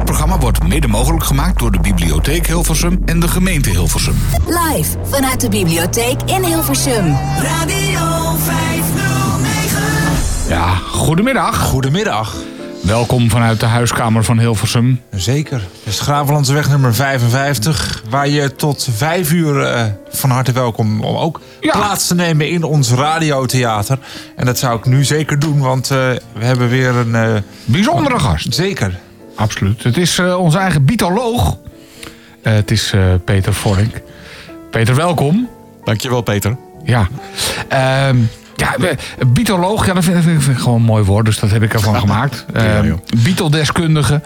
Dit programma wordt mede mogelijk gemaakt door de Bibliotheek Hilversum en de gemeente Hilversum. Live vanuit de bibliotheek in Hilversum. Radio 509. Ja, goedemiddag. Goedemiddag. Welkom vanuit de huiskamer van Hilversum. Zeker. Het is nummer 55. Waar je tot vijf uur eh, van harte welkom om ook Ja. plaats te nemen in ons radiotheater. En dat zou ik nu zeker doen, want eh, we hebben weer een... eh, Bijzondere gast. zeker. Absoluut. Het is eh, onze eigen bitoloog. Eh, het is eh, Peter Vorink. Peter, welkom. Dankjewel, Peter. Ja. Ehm ja, bitoloog, ja, dat vind, ik gewoon een mooi woord, dus dat heb ik ervan gemaakt. Ehm joh. Beatle-deskundige.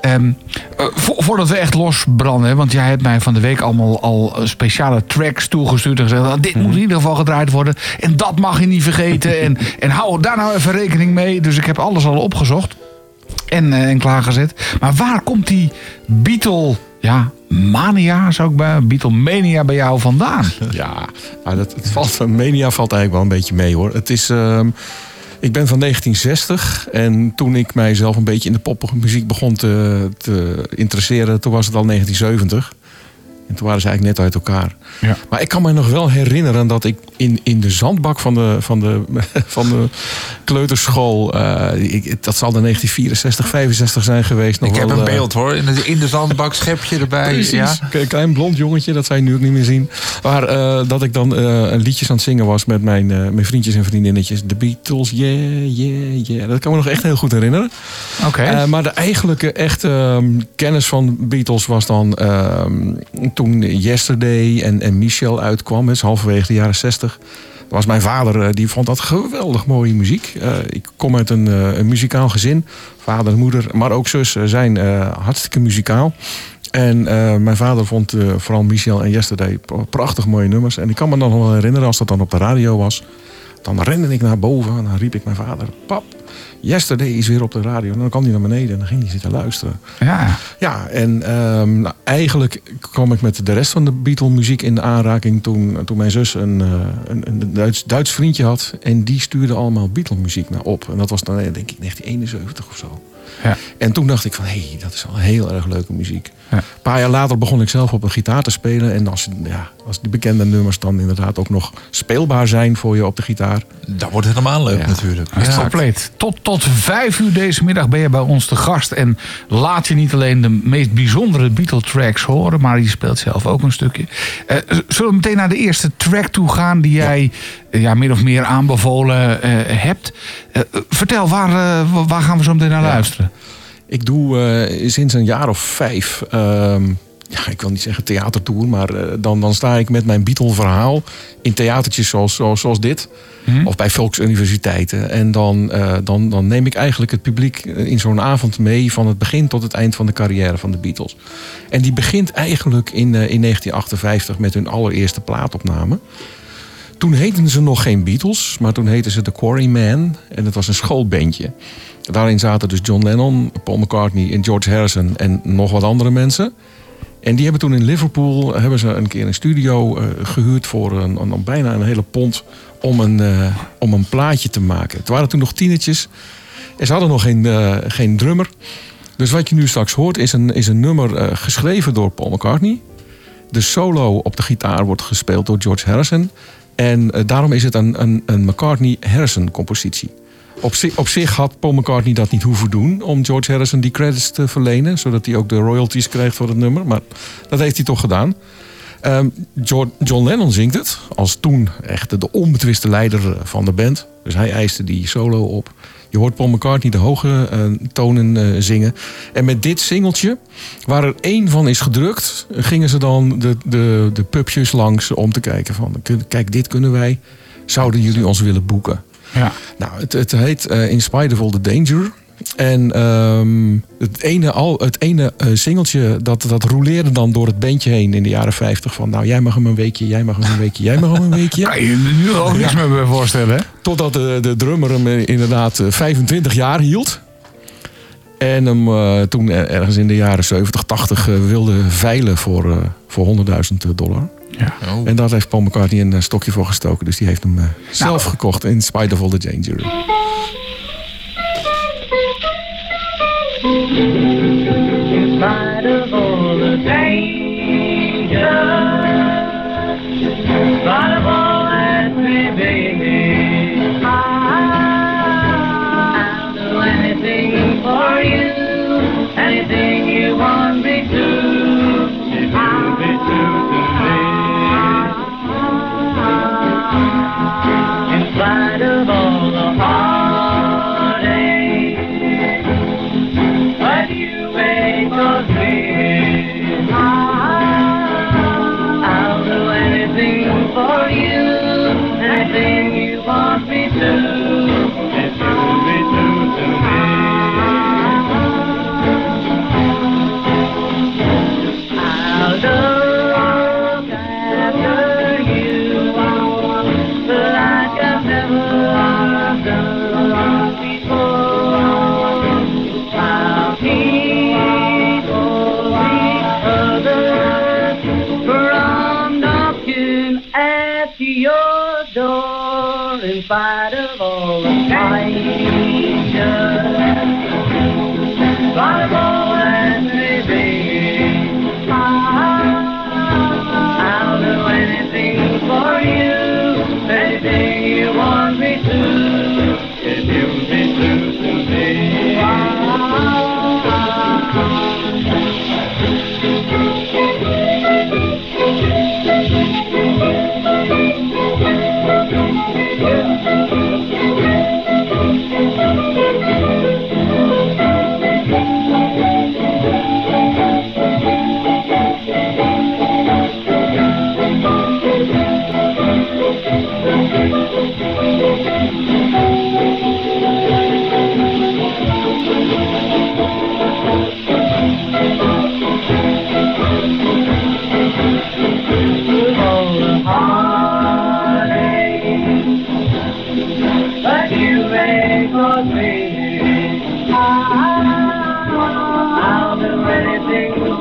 Ehm, eh, vo- voordat we echt losbranden, hè, want jij hebt mij van de week allemaal al speciale tracks toegestuurd en gezegd: "Ah, dit moet in ieder geval gedraaid worden. En dat mag je niet vergeten. en, en hou daar nou even rekening mee. Dus ik heb alles al opgezocht en, eh, en klaargezet. Maar waar komt die Beatle, ja, mania zou ik bij, Beatlemania bij jou vandaan? Ja, nou, dat, het valt, Mania valt eigenlijk wel een beetje mee hoor. Het is, ehm, ik ben van 1960 en toen ik mijzelf een beetje in de popmuziek begon te, te interesseren, toen was het al 1970. En toen waren ze eigenlijk net uit elkaar. Ja. Maar ik kan me nog wel herinneren dat ik in, in de zandbak van de, van de, van de kleuterschool, eh, ik, dat zal dan 1964, 65 zijn geweest. Nog ik heb een eh, beeld hoor. In de, in de zandbak, schepje erbij. Precies. Ja. Een klein blond jongetje, dat je nu ook niet meer zien. Maar eh, dat ik dan een liedjes aan het zingen was met mijn, mijn vriendjes en vriendinnetjes. De Beatles, yeah, yeah, yeah. Dat kan me nog echt heel goed herinneren. Oké. Maar de eigenlijke echte ehm, kennis van Beatles was dan ehm, toen Yesterday en, en Michel uitkwam. Dus halverwege de jaren 60. Dat was mijn vader, eh, die vond dat geweldig mooie muziek. Eh, ik kom uit een, eh, een muzikaal gezin. Vader moeder, maar ook zus zijn hartstikke muzikaal. En mijn vader vond vooral Michel en Yesterday pra- prachtig mooie nummers. En ik kan me dan nog wel herinneren als dat dan op de radio was. Dan rende ik naar boven en dan riep ik mijn vader... Pap, Yesterday is weer op de radio. En dan kwam hij naar beneden en dan ging hij zitten luisteren. ja. Ja, en ehm, nou, eigenlijk kwam ik met de rest van de Beatle-muziek in aanraking... toen, toen mijn zus een, eh, een, een Duits, Duits vriendje had. En die stuurde allemaal Beatle-muziek naar op. En dat was dan, eh, denk ik, 1971 of zo. Ja. En toen dacht ik van, hé, hey, dat is wel heel erg leuke muziek. Ja. Een paar jaar later begon ik zelf op een gitaar te spelen. En als, ja, als die bekende nummers dan inderdaad ook nog speelbaar zijn voor je op de gitaar... Dat wordt helemaal leuk Ja. natuurlijk. Ja, compleet. Tot, tot vijf uur deze middag ben je bij ons te gast. En laat je niet alleen de meest bijzondere Beatle-tracks horen... maar je speelt zelf ook een stukje. Eh, zullen we meteen naar de eerste track toe gaan... die jij eh, ja, min of meer aanbevolen eh, hebt? Vertel, waar, waar gaan we zo meteen naar luisteren? Ik doe eh, sinds een jaar of vijf, ehm, ja, ik wil niet zeggen theatertour, maar eh, dan, dan sta ik met mijn Beatle-verhaal in theatertjes zoals, zoals, zoals dit. Of bij volksuniversiteiten. En dan, eh, dan, dan neem ik eigenlijk het publiek in zo'n avond mee van het begin tot het eind van de carrière van de Beatles. En die begint eigenlijk in, in 1958 met hun allereerste plaatopname. Toen heten ze nog geen Beatles, maar toen heten ze The Quarrymen. En het was een schoolbandje. Daarin zaten dus John Lennon, Paul McCartney en George Harrison en nog wat andere mensen. En die hebben toen in Liverpool hebben ze een keer een studio eh, gehuurd voor een, een, bijna een hele pond om een, eh, om een plaatje te maken. Het waren toen nog tienertjes en ze hadden nog geen, eh, geen drummer. Dus wat je nu straks hoort is een, is een nummer eh, geschreven door Paul McCartney. De solo op de gitaar wordt gespeeld door George Harrison. En eh, daarom is het een, een, een McCartney-Harrison compositie. Op, op zich had Paul McCartney dat niet hoeven doen om George Harrison die credits te verlenen, zodat hij ook de royalties krijgt voor het nummer. Maar dat heeft hij toch gedaan. Ehm, John, Lennon zingt het als toen echt de, onbetwiste leider eh, van de band. Dus hij eiste die solo op. Je hoort Paul McCartney de hoge eh, tonen eh, zingen. En met dit singeltje, waar er één van is gedrukt, gingen ze dan de, de, de pubjes langs om te kijken van, kijk, dit kunnen wij. Zouden jullie ons willen boeken? Ja. Nou, het, het heet eh, In Spite of All the Danger. En ehm, het ene, al, het ene eh, singeltje, dat, dat roleerde dan door het bandje heen in de jaren 50. Van nou, jij mag hem een weekje, jij mag hem een weekje, jij mag hem een weekje. Kan je nu ook niks meer bij voorstellen, hè? Totdat de, de drummer hem eh, inderdaad eh, 25 jaar hield. En hem toen er- ergens in de jaren 70, 80 eh, wilde veilen voor, voor 100.000 dollar. Ja. Oh. En daar heeft Paul McCartney een eh, stokje voor gestoken. Dus die heeft hem eh, zelf Nou. gekocht in Spite of All the Danger. In spite of all the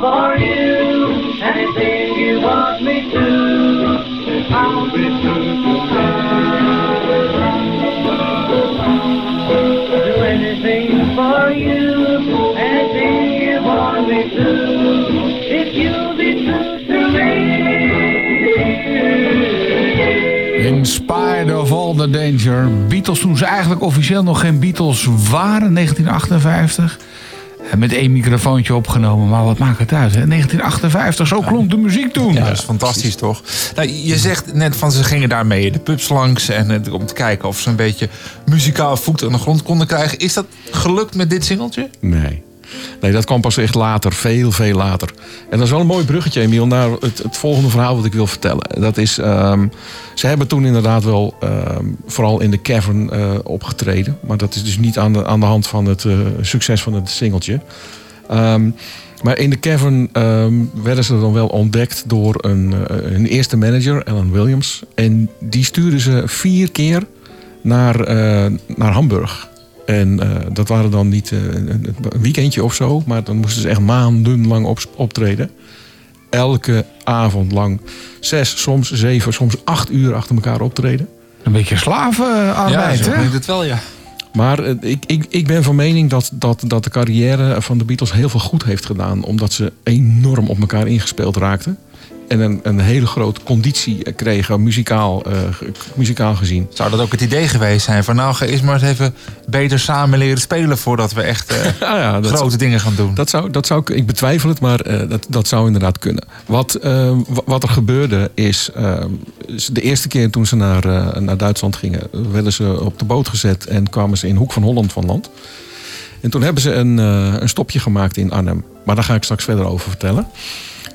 for you, anything you want me to. I'll be In spite of all the danger. Beatles toen ze eigenlijk officieel nog geen Beatles waren, 1958. En met één microfoontje opgenomen, maar wat maakt het uit? Hè? 1958, zo klonk de muziek toen. Ja, dat is fantastisch toch? Nou, je zegt net van ze gingen daarmee de pubs langs en eh, om te kijken of ze een beetje muzikaal voet aan de grond konden krijgen. Is dat gelukt met dit singeltje? Nee. Nee, dat kwam pas echt later, veel, veel later. En dat is wel een mooi bruggetje, Emiel, naar het, het volgende verhaal wat ik wil vertellen. Dat is, ehm, ze hebben toen inderdaad wel ehm, vooral in de cavern eh, opgetreden. Maar dat is dus niet aan de, aan de hand van het eh, succes van het singeltje. Ehm, maar in de cavern werden ze dan wel ontdekt door een, eh, hun eerste manager, Alan Williams. En die stuurde ze vier keer naar, eh, naar Hamburg. En eh, dat waren dan niet eh, een, weekendje of zo, maar dan moesten ze echt maandenlang op, optreden. Elke avond lang. Zes, soms zeven, soms acht uur achter elkaar optreden. Een beetje slavenarbeid, zo hè? klinkt het wel, ja. Maar eh, ik, ik, ik ben van mening dat, dat, dat de carrière van de Beatles heel veel goed heeft gedaan. Omdat ze enorm op elkaar ingespeeld raakten. En een, een hele grote conditie kregen, muzikaal, eh, muzikaal gezien. Zou dat ook het idee geweest zijn van nou, ga eerst maar eens even beter samen leren spelen voordat we echt eh, ja, grote dingen gaan doen. dat zou, dat zou, ik- betwijfel het, maar eh, dat, dat zou inderdaad kunnen. Wat, eh, wa- wat er gebeurde is, eh, is de eerste keer toen ze naar, naar Duitsland gingen, werden ze op de boot gezet en kwamen ze in Hoek van Holland van land. En toen hebben ze een, een stopje gemaakt in Arnhem. Maar daar ga ik straks verder over vertellen.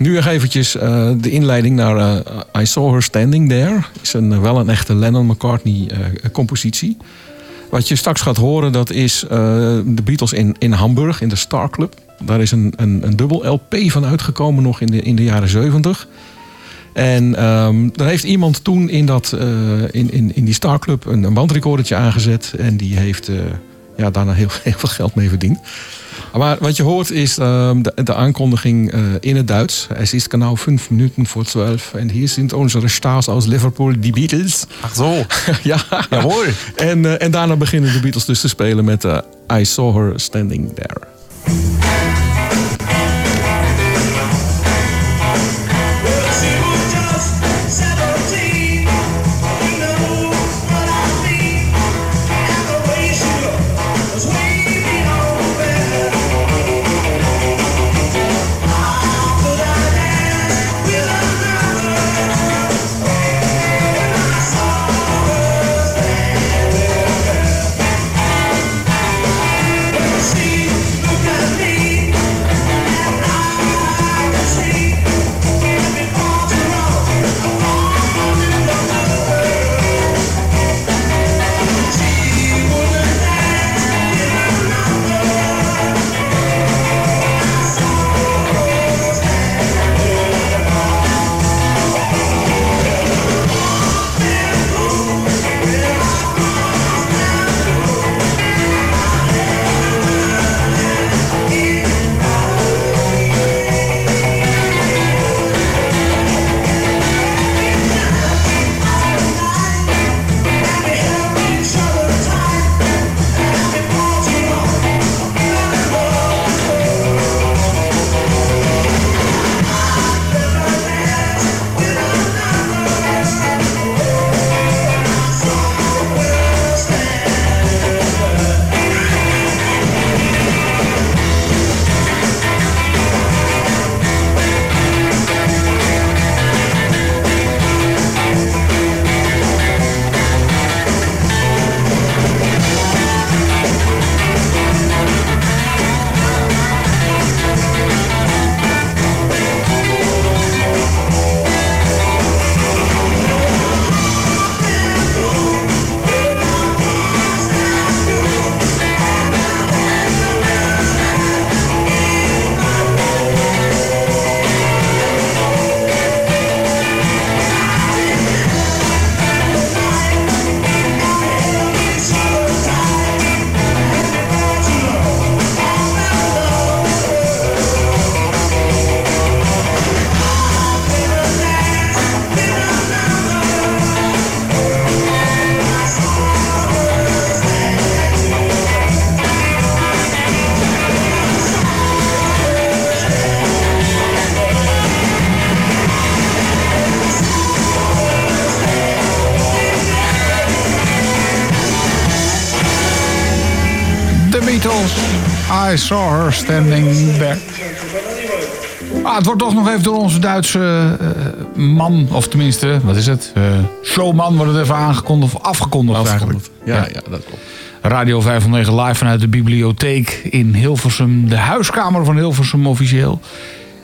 Nu nog eventjes eh, de inleiding naar eh, I Saw Her Standing There. Is een, eh, wel een echte Lennon-McCartney-compositie. Wat je straks gaat horen, dat is de Beatles in, in Hamburg, in de Star Club. Daar is een, een, een dubbel LP van uitgekomen nog in de, in de jaren 70. En ehm daar heeft iemand toen in, dat, in, in, in die Star Club een, een bandrecordertje aangezet. En die heeft ja, daarna heel, heel veel geld mee verdiend. Maar wat je hoort is ehm, de, de aankondiging eh, in het Duits. Es ist genau vijf minuten voor 12. En hier zijn onze stars aus Liverpool, die Beatles. Ach zo. ja, Jawohl. En, eh, en daarna beginnen de Beatles dus te spelen met eh, I Saw Her Standing There. Standing. Ah, het wordt toch nog even door onze Duitse eh, man, of tenminste, wat is het? Eh, showman wordt het even aangekondigd of afgekondigd, eigenlijk. Ja, ja, dat klopt. Radio 509 live vanuit de bibliotheek in Hilversum. De huiskamer van Hilversum officieel.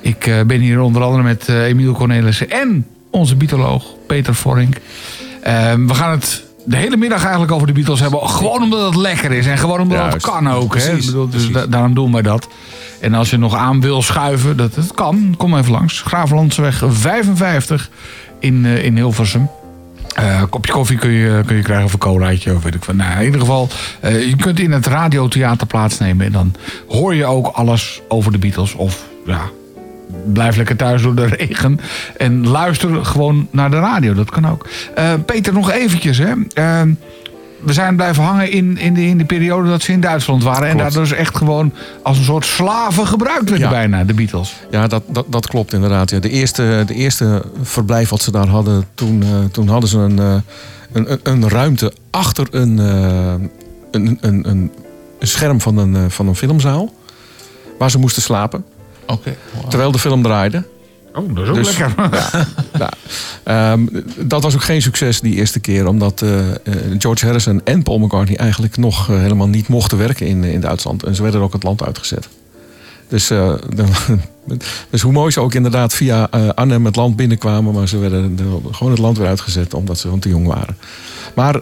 Ik eh, ben hier onder andere met Emiel Cornelissen en onze bietoloog Peter Vorink. We gaan het de hele middag eigenlijk over de Beatles hebben. Gewoon omdat het lekker is en gewoon omdat het kan ook. Hè? Precies, Ik bedoel, dus da- daarom doen wij dat. En als je nog aan wil schuiven, dat het kan, kom even langs. Graaflandseweg 55 in, eh, in Hilversum. Een kopje koffie kun je, kun je krijgen of een colaatje of weet ik wat. Nou, in ieder geval, eh, je kunt in het radiotheater plaatsnemen. En dan hoor je ook alles over de Beatles. Of ja, blijf lekker thuis door de regen. En luister gewoon naar de radio. Dat kan ook. Eh, Peter, nog eventjes. Hè. Eh, we zijn blijven hangen in, in, de, in de periode dat ze in Duitsland waren. En Klopt. daar dus echt gewoon als een soort slaven gebruikt werden Ja. bijna, de Beatles. Ja, dat, dat, dat klopt inderdaad. Ja. De, eerste, de eerste verblijf wat ze daar hadden, toen, eh, toen hadden ze een, eh, een, een, een ruimte achter een, een, een, scherm van een, van een filmzaal. Waar ze moesten slapen, Oké. terwijl de film draaide. Oh, dat is ook Dus- lekker. Ja, ehm, dat was ook geen succes die eerste keer, omdat eh, eh, George Harrison en Paul McCartney eigenlijk nog eh, helemaal niet mochten werken in, in Duitsland. En ze werden ook het land uitgezet. Dus, dus hoe mooi ze ook inderdaad via Arnhem het land binnenkwamen, maar ze werden de- gewoon het land weer uitgezet omdat ze gewoon te jong waren. Maar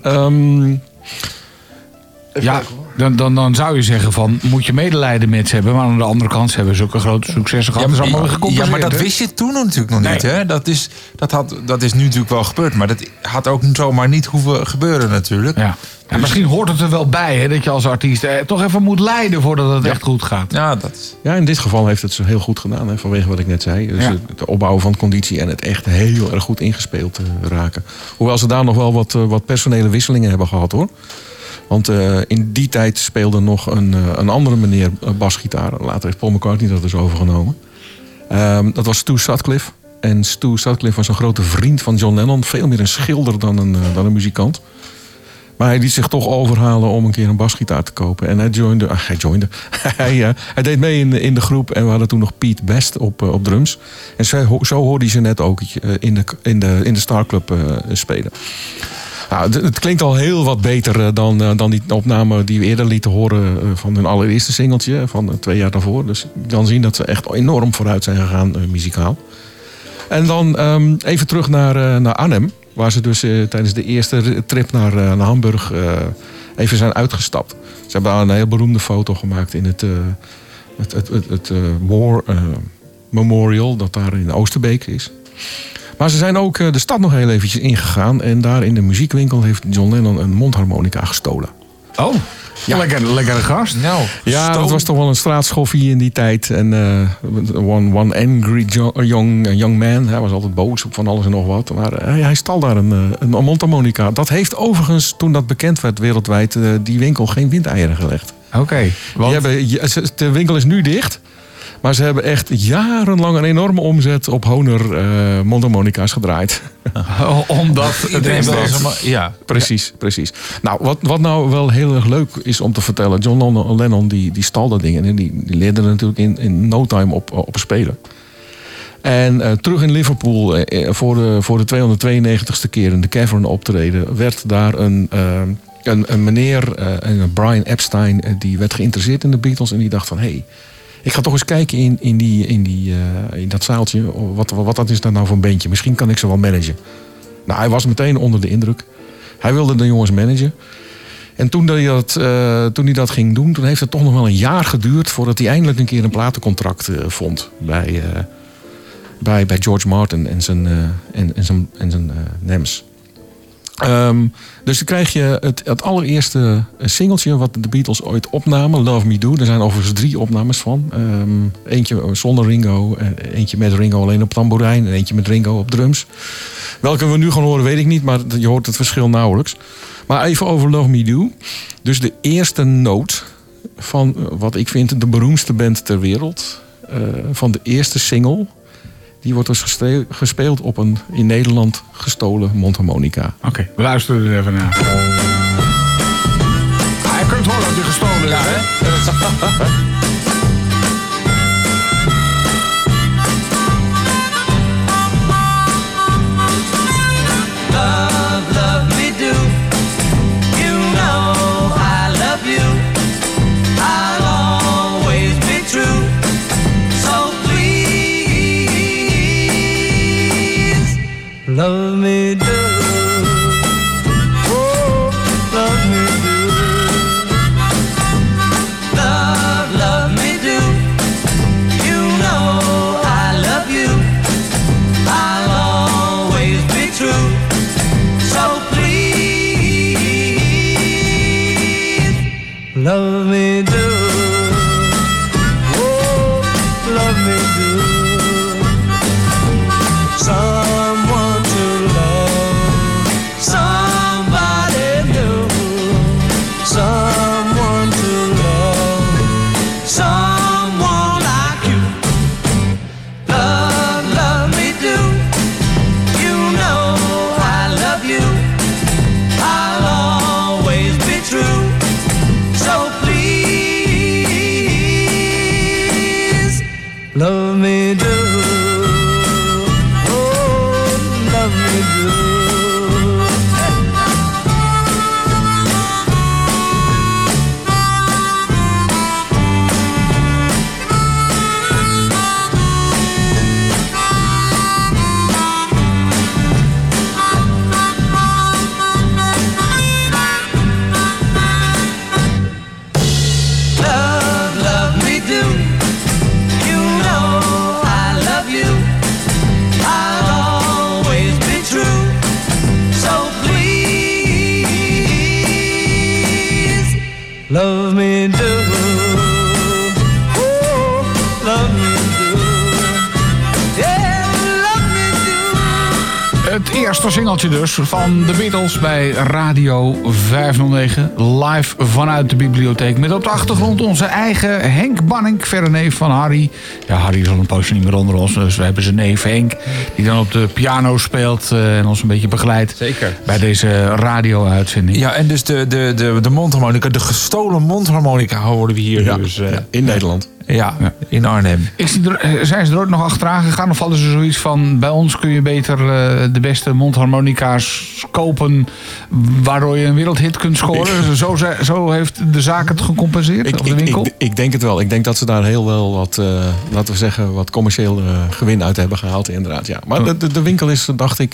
Ja, dan, dan, dan zou je zeggen van, moet je medelijden met ze hebben. Maar aan de andere kant ze hebben zulke grote successen gehad. allemaal ja, maar dat wist je toen natuurlijk nog niet. Nee. Hè? Dat, is, dat, had, dat is nu natuurlijk wel gebeurd. Maar dat had ook zomaar niet hoeven gebeuren natuurlijk. Ja. Ja, misschien hoort het er wel bij hè, dat je als artiest eh, toch even moet lijden voordat het echt goed gaat. Ja, dat, ja, in dit geval heeft het ze heel goed gedaan, hè, vanwege wat ik net zei. Dus Ja. het het opbouwen van conditie en het echt heel erg goed ingespeeld eh, raken. Hoewel ze daar nog wel wat, eh, wat personele wisselingen hebben gehad hoor. Want eh, in die tijd speelde nog een, eh, een andere meneer eh, basgitaar. Later heeft Paul McCartney dat dus overgenomen. Ehm, dat was Stu Sutcliffe. En Stu Sutcliffe was een grote vriend van John Lennon. Veel meer een schilder dan een, dan een muzikant. Maar hij liet zich toch overhalen om een keer een basgitaar te kopen. En hij joinde. Ach, hij joinde. hij, eh, hij deed mee in, de- in de groep. En we hadden toen nog Pete Best op, op drums. En zo, zo hoorde hij ze net ook in, de, in, de, in de Star Club spelen. Nou, het, klinkt al heel wat beter eh, dan, eh, dan die opname die we eerder lieten horen eh, van hun allereerste singeltje van twee jaar daarvoor. Dus je kan zien dat ze echt enorm vooruit zijn gegaan muzikaal. En dan ehm, even terug naar, naar Arnhem. Waar ze dus tijdens de eerste trip naar, naar Hamburg even zijn uitgestapt. Ze hebben daar een heel beroemde foto gemaakt in het, het, het, het, het War Memorial. Dat daar in Oosterbeek is. Maar ze zijn ook eh, de stad nog heel eventjes ingegaan. En daar in de muziekwinkel heeft John Lennon een mondharmonica gestolen. Oh, lekker, lekkere gast. nou, Ja, stoom. dat was toch wel een straatschoffie in die tijd. En eh, one, one angry young, young man. Hij was altijd boos op van alles en nog wat. Maar eh, hij stal daar een, een mondharmonica. Dat heeft overigens, toen dat bekend werd wereldwijd, eh, die winkel geen windeieren gelegd. Oké, want hebben, ja, ze- de winkel is nu dicht. Maar ze hebben echt jarenlang een enorme omzet op Honor eh mondharmonica's gedraaid. omdat het Iedereen ze maar- Ja, Precies, precies. Nou, wat, wat nou wel heel erg leuk is om te vertellen. John Lennon, die, die stal dat ding. En die, die leerde er natuurlijk in, in no time op, op spelen. En eh, terug in Liverpool eh, eh, voor, de, voor de 292ste keer in de Cavern optreden... werd daar een, eh, een, een meneer, eh, een Brian Epstein... eh, die werd geïnteresseerd in de Beatles. En die dacht van... Hey, ik ga toch eens kijken in, in, die, in, die, eh, in dat zaaltje. Wat, wat, wat is dat nou voor een bandje? Misschien kan ik ze wel managen. Nou, hij was meteen onder de indruk. Hij wilde de jongens managen. En toen hij, dat, eh, toen hij dat ging doen, toen heeft het toch nog wel een jaar geduurd voordat hij eindelijk een keer een platencontract eh, vond bij, bij, bij George Martin en zijn, en, zijn, en zijn NEMS. Ehm, dus dan krijg je het, het allereerste singeltje wat de Beatles ooit opnamen, Love Me Do. Er zijn overigens drie opnames van. Ehm, eentje zonder Ringo, eh, eentje met Ringo alleen op tamboerijn en eentje met Ringo op drums. Welke we nu gaan horen weet ik niet, maar je hoort het verschil nauwelijks. Maar even over Love Me Do. Dus de eerste noot van eh, wat ik vind de beroemdste band ter wereld. eh, van de eerste single. Die wordt dus gespeeld op een in Nederland gestolen mondharmonica. Oké, we luisteren er even naar. Hij je kunt horen dat hij gestolen is, hè? dus van de Beatles bij Radio 509. Live vanuit de bibliotheek. Met op de achtergrond onze eigen Henk Banning. Verre neef van Harry. Ja, Harry is al een poosje niet meer onder ons. Dus we hebben zijn neef Henk. Die dan op de piano speelt eh, en ons een beetje begeleidt. Zeker. Bij deze radio-uitzending. Ja, en dus de, de, de, de mondharmonica, de gestolen mondharmonica horen we hier Ja, dus. eh, ja, in Nederland. ja, in Arnhem. Is die er, eh, zijn ze er ook nog achteraan gegaan? Of hadden ze zoiets van... bij ons kun je beter eh, de beste mondharmonica's kopen... waardoor je een wereldhit kunt scoren? Zo, zo heeft de zaak het gecompenseerd? Ik, of de winkel? ik, ik denk het wel. Ik denk dat ze daar heel wel wat, eh, laten we zeggen, wat commercieel gewin uit hebben gehaald, inderdaad. Ja. Maar de, de, de winkel is, dacht ik,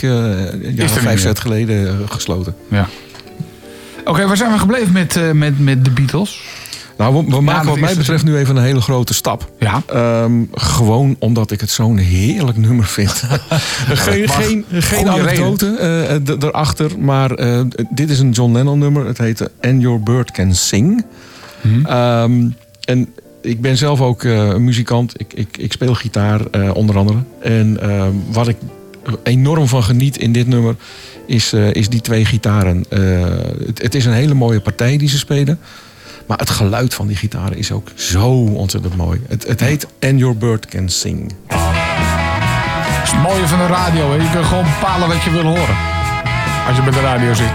vijf, zes geleden gesloten. Ja. Oké, waar zijn we gebleven met, met, met de Beatles? Nou, we, we maken wat mij betreft nu even een hele grote stap. Ja. Ehm, gewoon omdat ik het zo'n heerlijk nummer vind. geen geen, geen anekdote d- erachter, maar eh, dit is een John Lennon nummer. Het heet And Your Bird Can Sing. Ehm, en ik ben zelf ook een muzikant. Ik, ik, ik speel gitaar onder andere. En ehm, wat ik enorm van geniet in dit nummer is, is die twee gitaren. Het, het is een hele mooie partij die ze spelen. Maar het geluid van die gitaren is ook zo ontzettend mooi. Het, het heet And Your Bird Can Sing. Dat is het mooie van de radio. Hè? Je kunt gewoon bepalen wat je wil horen. Als je bij de radio zit.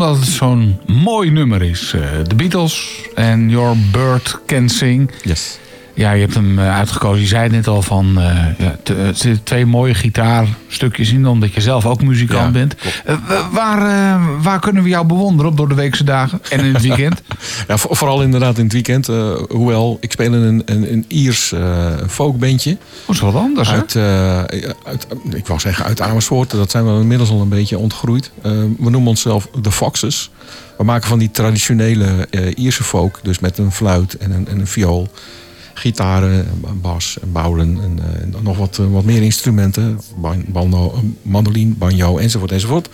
Omdat het zo'n mooi nummer is. Eh, De Beatles en Your Bird Can Sing. Yes. Ja, je hebt hem eh, uitgekozen. Je zei het net al van... eh, ja, er zitten twee mooie gitaarstukjes in... omdat je zelf ook muzikant Ja, bent. Eh, wa- waar, eh, waar kunnen we jou bewonderen op door de weekse dagen? En in het weekend? Ja, voor- vooral inderdaad in het weekend. eh, hoewel, ik speel in een, een, een Iers eh folkbandje. Hoe is wat anders, hè? Uit, eh, uit, ik wou zeggen uit Amersfoort. Dat zijn we inmiddels al een beetje ontgroeid. We noemen onszelf de Foxes. We maken van die traditionele Ierse folk. Dus met een fluit en een, en een viool. Gitaren, bas, en bouwen en, en nog wat, wat meer instrumenten. Ban, bando, mandoline, banjo enzovoort enzovoort.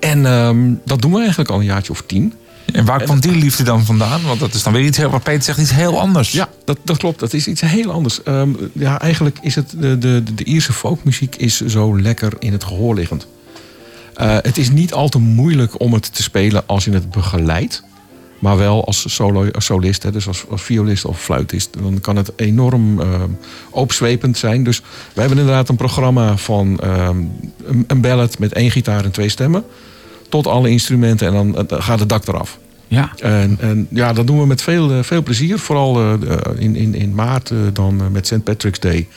En ehm, dat doen we eigenlijk al een jaartje of tien. En waar komt die liefde dan vandaan? Want dat is dan weer iets heel, wat Peter zegt, iets heel anders. Ja, dat, dat klopt. Dat is iets heel anders. Ehm, ja, eigenlijk is het de, de, de Ierse folkmuziek is zo lekker in het gehoor liggend. Eh, het is niet al te moeilijk om het te spelen als je het begeleidt. Maar wel als, solo, als solist, hè, dus als, als violist of fluitist. Dan kan het enorm ehm opzwepend zijn. Dus we hebben inderdaad een programma van ehm, een, een ballad met één gitaar en twee stemmen. Tot alle instrumenten en dan eh, gaat het dak eraf. Ja. En, en ja, dat doen we met veel, eh, veel plezier. Vooral eh, in, in, in maart dan met St. Patrick's Day.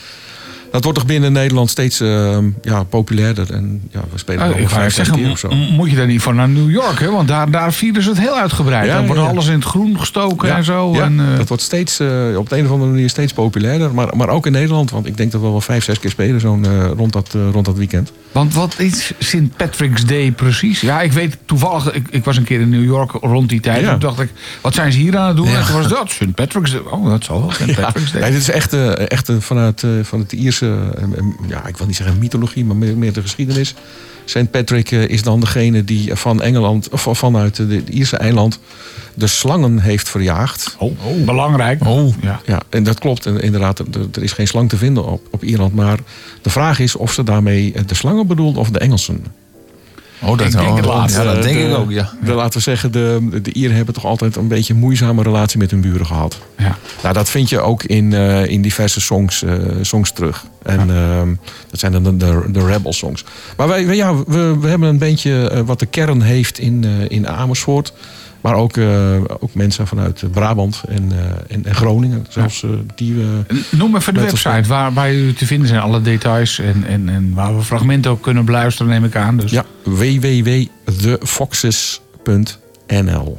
Dat wordt toch binnen Nederland steeds eh, ja, populairder. En ja, we spelen ik over wou vijf, zes zeggen, keer of zo. moet je daar niet voor naar New York, hè? Want daar, daar vieren ze het heel uitgebreid. Ja, dan wordt ja, alles in het groen gestoken en zo. ja, en, eh, dat wordt steeds, eh, op de een of andere manier steeds populairder. Maar, maar ook in Nederland. Want ik denk dat we wel vijf, zes keer spelen zo'n, eh, rond, dat, rond dat weekend. Want wat is St. Patrick's Day precies? Ja, ik weet toevallig, ik, ik was een keer in New York rond die tijd. Ja. Toen dacht ik, wat zijn ze hier aan het doen? En toen was dat St. Patrick's Day. Oh, dat zal wel St. Patrick's Day. nee, dit is echt, echt vanuit van het Ierse, ja, ik wil niet zeggen mythologie, maar meer, meer de geschiedenis. St. Patrick eh, is dan degene die van Engeland, of vanuit het Ierse eiland de slangen heeft verjaagd. Oh, belangrijk. Oh, ja. Ja, en dat klopt. En inderdaad, er, er is geen slang te vinden op, op Ierland. Maar de vraag is of ze daarmee de slangen bedoelt of de Engelsen. Oh, dat, Ik denk het laatste. Ja, dat denk de- ik ook, ja. De, laten we zeggen, de, de Ieren hebben toch altijd een beetje een moeizame relatie met hun buren gehad. ja. Nou, dat vind je ook in, eh, in diverse songs, eh, songs terug. En ehm, dat zijn dan de, de, de rebel songs. Maar wij, ja, we, we hebben een bandje eh, wat de kern heeft in, in Amersfoort. Maar ook, eh, ook mensen vanuit Brabant en, eh, en, en Groningen. Zelfs eh, die we... Noem even de website waar, waar jullie te vinden zijn. Alle details en, en, en waar we fragmenten ook kunnen beluisteren, neem ik aan. Dus Ja,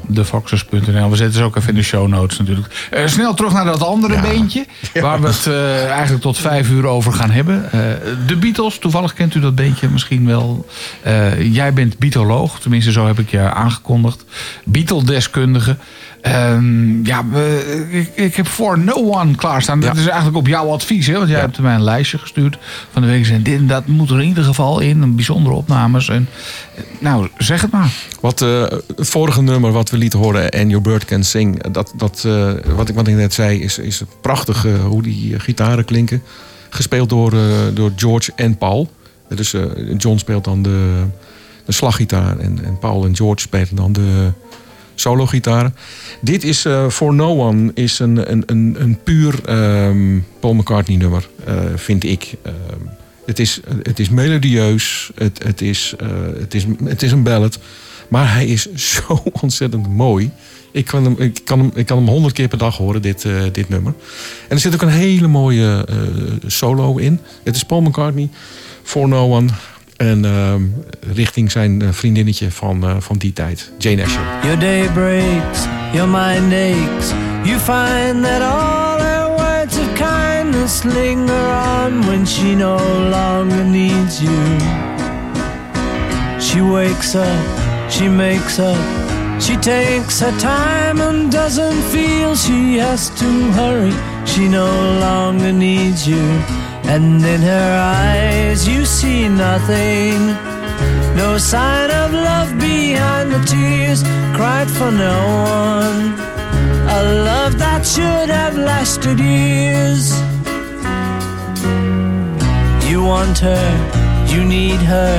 Defoxes.nl. We zetten ze ook even in de show notes natuurlijk. Eh, snel terug naar dat andere Ja. beentje. Waar we het eh, eigenlijk tot vijf uur over gaan hebben. Eh, de Beatles. Toevallig kent u dat beentje misschien wel. Jij bent Beatoloog. Tenminste, zo heb ik je aangekondigd. Beatle-deskundige. Ehm, ja, ik, ik heb voor No One klaarstaan. Dat Ja. is eigenlijk op jouw advies. Hè? Want jij hebt mij een lijstje gestuurd van de week. En dit en dat moet er in ieder geval in. Een bijzondere opnames. En, nou, zeg het maar. Wat, eh, het vorige nummer wat we lieten horen, And Your Bird Can Sing, dat, dat, eh, wat, ik, wat ik net zei, is, is prachtig eh, hoe die gitaren klinken. Gespeeld door, door George en Paul. Dus John speelt dan de, de slaggitaar en, en Paul en George spelen dan de solo-gitaren. Dit is eh, For No One is een, een, een, een puur ehm, Paul McCartney nummer, eh, vind ik. Ehm, het, is, het is melodieus, het, het, is, eh, het, is, het is een ballad. Maar hij is zo ontzettend mooi. Ik kan hem, ik kan hem, ik kan hem honderd keer per dag horen, dit, dit nummer. En er zit ook een hele mooie solo in. Het is Paul McCartney, For No One. En ehm, richting zijn eh, vriendinnetje van, eh, van die tijd, Jane Asher. Your day breaks, your mind aches. You find that all her words of kindness linger on when she no longer needs you. She wakes up, she makes up, she takes her time and doesn't feel she has to hurry. She no longer needs you. And in her eyes, you see nothing. No sign of love behind the tears cried for no one. A love that should have lasted years. You want her, you need her,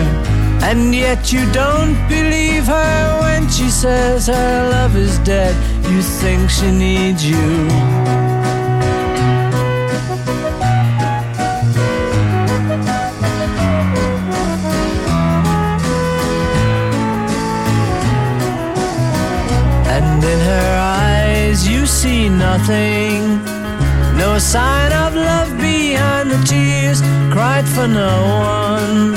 and yet you don't believe her when she says her love is dead. You think she needs you. In her eyes you see nothing. No sign of love behind the tears cried for no one.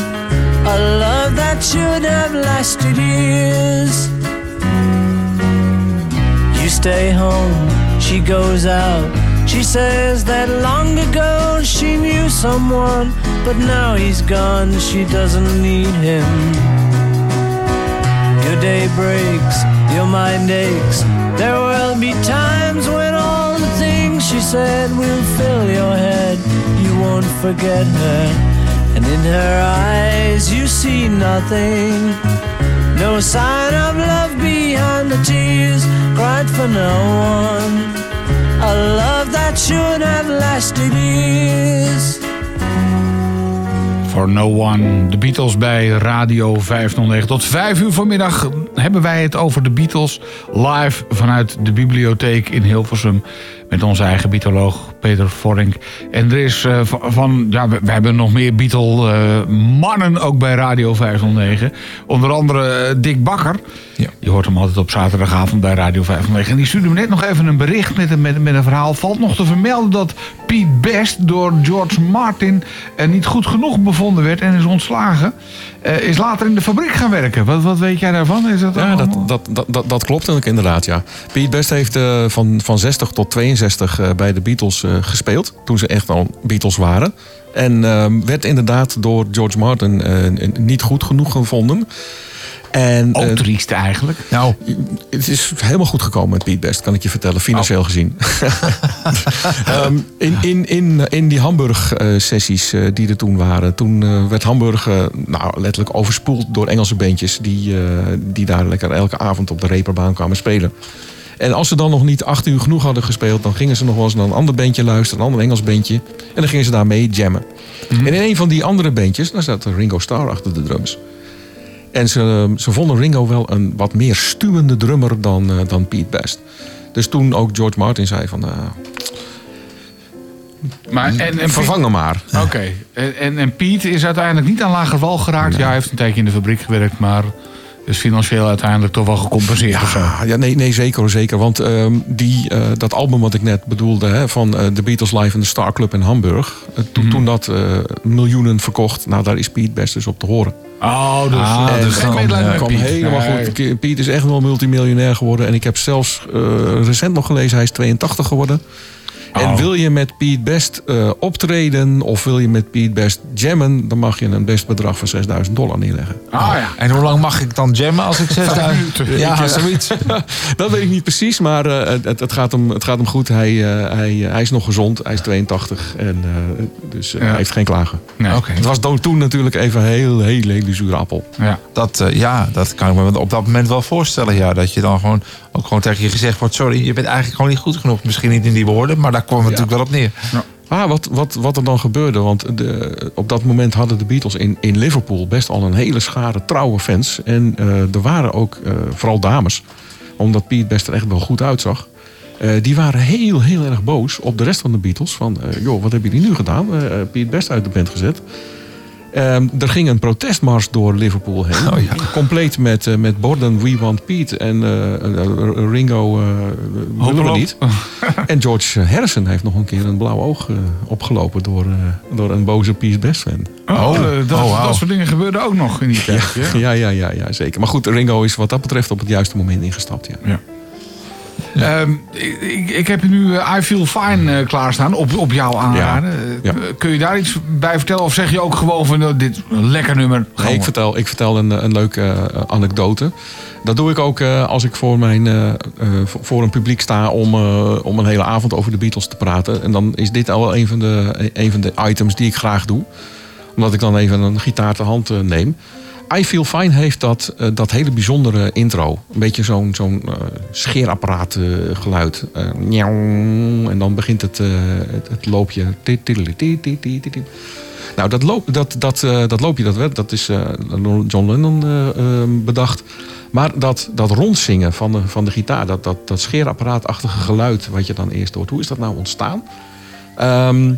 A love that should have lasted years. You stay home, she goes out. She says that long ago she knew someone, but now he's gone, she doesn't need him. Your day breaks, your mind aches. There will be times when all the things she said will fill your head. You won't forget her, and in her eyes you see nothing. No sign of love behind the tears cried for no one. A love that should have lasted years. For No One. De Beatles bij Radio 509. Tot 5 uur vanmiddag hebben wij het over de Beatles. Live vanuit de bibliotheek in Hilversum. Met onze eigen Beatoloog Peter Vorink. En er is eh, van, ja, we, we hebben nog meer Beatle-mannen ook bij Radio 509. Onder andere eh, Dick Bakker. Ja. Je hoort hem altijd op zaterdagavond bij Radio 509. En die stuurde me net nog even een bericht met een, met, met een verhaal. Valt nog te vermelden dat Pete Best door George Martin eh, niet goed genoeg bevonden werd en is ontslagen. Eh, is later in de fabriek gaan werken. Wat, wat weet jij daarvan? Is dat Ja, allemaal- dat, dat, dat, dat, klopt inderdaad, ja. Pete Best heeft eh, van, van 60 tot 62 eh, bij de Beatles gespeeld. Toen ze echt al Beatles waren. En ehm, werd inderdaad door George Martin niet goed genoeg gevonden. En, Ook eh, triest eigenlijk. Nou, het is helemaal goed gekomen met Pete Best, kan ik je vertellen, financieel gezien. Ehm, in, in, in, in die Hamburg-sessies eh, die er toen waren, toen eh, werd Hamburg eh, nou, letterlijk overspoeld door Engelse bandjes die, die daar lekker elke avond op de reperbaan kwamen spelen. En als ze dan nog niet acht uur genoeg hadden gespeeld, dan gingen ze nog wel eens naar een ander bandje luisteren, een ander Engels bandje. En dan gingen ze daarmee jammen. En in een van die andere bandjes, daar zat Ringo Starr achter de drums. En ze, ze vonden Ringo wel een wat meer stuwende drummer dan, eh, dan Pete Best. Dus toen ook George Martin zei van, eh, Maar, en, en vervang hem maar. Oké. En, en, en Piet is uiteindelijk niet aan lage wal geraakt. Ja, hij heeft een tijdje in de fabriek gewerkt, maar is financieel uiteindelijk toch wel gecompenseerd of zo. Ja, ja nee, nee, zeker zeker. Want ehm, die, eh, dat album wat ik net bedoelde, hè, van eh, The Beatles Live in de Star Club in Hamburg. eh, to- Mhm. Toen dat eh, miljoenen verkocht, nou daar is Pete Best dus op te horen. Oh, dus, Ah, eh, dus dan, kwam Piet. helemaal goed. Piet is echt wel multimiljonair geworden. En ik heb zelfs eh, recent nog gelezen, hij is 82 geworden. En Oh. wil je met Piet Best eh, optreden of wil je met Piet Best jammen... dan mag je een best bedrag van 6000 dollar neerleggen. Ah ja. en hoe lang mag ik dan jammen als ik zes minuten. Ja, zoiets. Dat weet ik niet precies, maar eh, het, het, gaat hem, het gaat hem goed. Hij, eh, hij, hij is nog gezond, hij is 82 en eh, dus Ja. hij heeft geen klagen. Nee. Oké. Het was toen natuurlijk even een heel, heel, hele zure appel. Ja. Dat, eh, ja, dat kan ik me op dat moment wel voorstellen. Ja, dat je dan gewoon ook gewoon tegen je gezegd wordt: sorry, je bent eigenlijk gewoon niet goed genoeg. Misschien niet in die woorden, maar daar kwam het natuurlijk wel op neer. Ah, wat, wat, wat er dan gebeurde, want de, op dat moment hadden de Beatles in, in Liverpool best al een hele schare trouwe fans. En eh, er waren ook eh, vooral dames, omdat Pete Best er echt wel goed uitzag. eh, die waren heel, heel erg boos op de rest van de Beatles. Van, eh, joh, wat hebben jullie nu gedaan? Pete Best uit de band gezet. Ehm, er ging een protestmars door Liverpool heen. Oh ja. Compleet met, eh, met borden We Want Pete. En eh, eh, Ringo eh willen we Hopeloos. niet. En George Harrison heeft nog een keer een blauw oog eh, opgelopen door, eh, door een boze Peace Best fan. Oh, dat, oh, wauw. dat soort dingen gebeurden ook nog in die tijd. Ja. Ja, ja, ja, ja, zeker. Maar goed, Ringo is wat dat betreft op het juiste moment ingestapt. Ja. Ehm, ik, ik- ik heb nu eh, I Feel Fine eh, klaarstaan op, op jouw aanraden. Eh, Ja. Kun je daar iets bij vertellen? Of zeg je ook gewoon van nou, dit een lekker nummer? Nee, ik vertel, ik vertel een, een leuke anekdote. Dat doe ik ook als ik voor, mijn, voor- een publiek sta om, om een hele avond over de Beatles te praten. En dan is dit al een van de, een van de items die ik graag doe. Omdat ik dan even een gitaar ter hand neem. I Feel Fine heeft dat, eh, dat hele bijzondere intro. Een beetje zo'n zo'n eh, scheerapparaat eh, geluid. En dan begint het, het, het loopje. Nou, dat, loop, dat, dat, dat loopje, dat, dat is John Lennon bedacht. Maar dat, dat rondzingen van de, van de gitaar, dat, dat, dat scheerapparaatachtige geluid wat je dan eerst hoort, hoe is dat nou ontstaan? Ehm,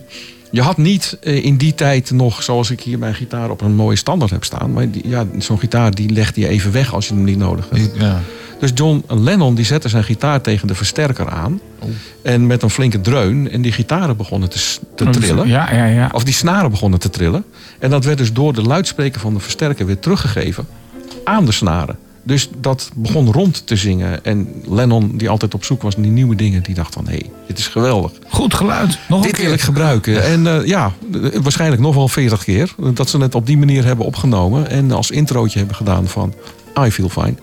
je had niet eh, in die tijd nog, zoals ik hier mijn gitaar op een mooie standaard heb staan. Maar die, ja, zo'n gitaar die legde je even weg als je hem niet nodig hebt. Ja. Dus John Lennon die zette zijn gitaar tegen de versterker aan. En met een flinke dreun. En die gitaren begonnen te, te trillen. Ja, ja, ja. Of die snaren begonnen te trillen. En dat werd dus door de luidspreker van de versterker weer teruggegeven aan de snaren. Dus dat begon rond te zingen. En Lennon, die altijd op zoek was naar die nieuwe dingen, die dacht van hé, hey, dit is geweldig. Goed geluid. Nog een Dit wil ik gebruiken. En eh, ja, waarschijnlijk nog wel 40 keer. Dat ze het op die manier hebben opgenomen. En als introotje hebben gedaan van I Feel Fine.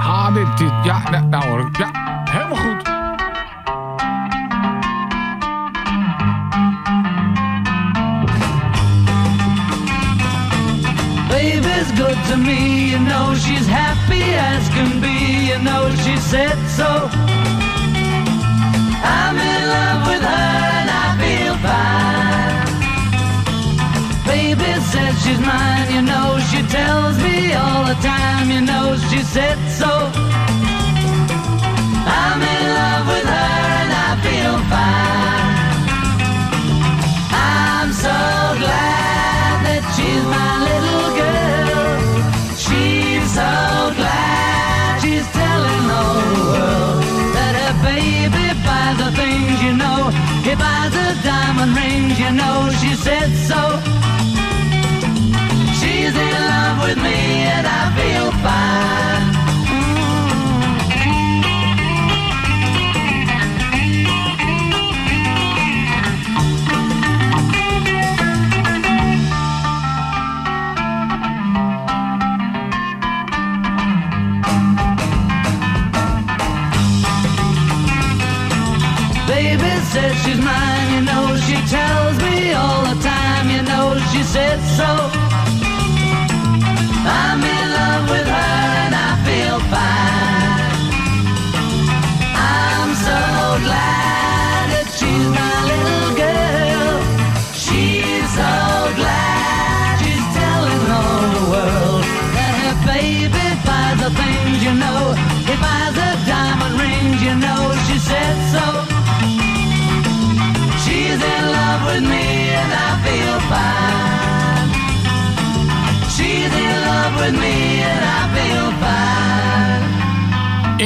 Ah, dit, dit. Ja, nou, hoor. Ja, Baby's good to me, you know she's happy as can be, you know she said so. I'm in love with her and I feel fine. Baby says she's mine, you know she tells me all the time, you know she said so. I'm in love with her and I feel fine. I'm so glad so glad she's telling all the world that her baby buys the things you know. He buys the diamond rings, you know. She said so. She's in love with me and I feel fine.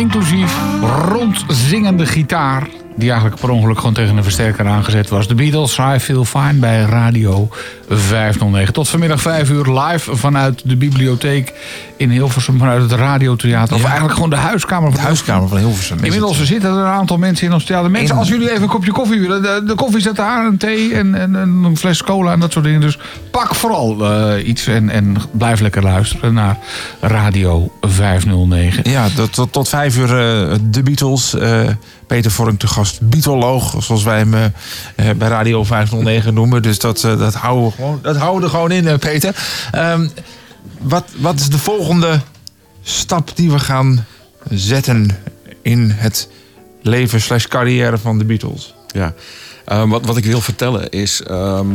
Inclusief rondzingende gitaar. Die eigenlijk per ongeluk gewoon tegen een versterker aangezet was. De Beatles, I Feel Fine bij Radio 509. Tot vanmiddag 5 uur live vanuit de bibliotheek in Hilversum. Vanuit het radiotheater. Of eigenlijk gewoon de huiskamer van De huiskamer van Hilversum. Inmiddels zitten er een aantal mensen in ons theater. Mensen, als jullie even een kopje koffie willen. De, de koffie staat daar, een thee en, en, en een fles cola en dat soort dingen. Dus pak vooral eh, iets en, en blijf lekker luisteren naar Radio 509. Ja, tot, tot, tot vijf uur eh, de Beatles. eh, Peter Vorm te gast, Beatoloog, zoals wij hem eh, eh, bij Radio 509 noemen. Dus dat, dat, houden, we gewoon, dat houden we gewoon in, Peter. Ehm, wat, wat is de volgende stap die we gaan zetten in het leven slash carrière van de Beatles? Ja. Eh, wat, wat ik wil vertellen is. ehm,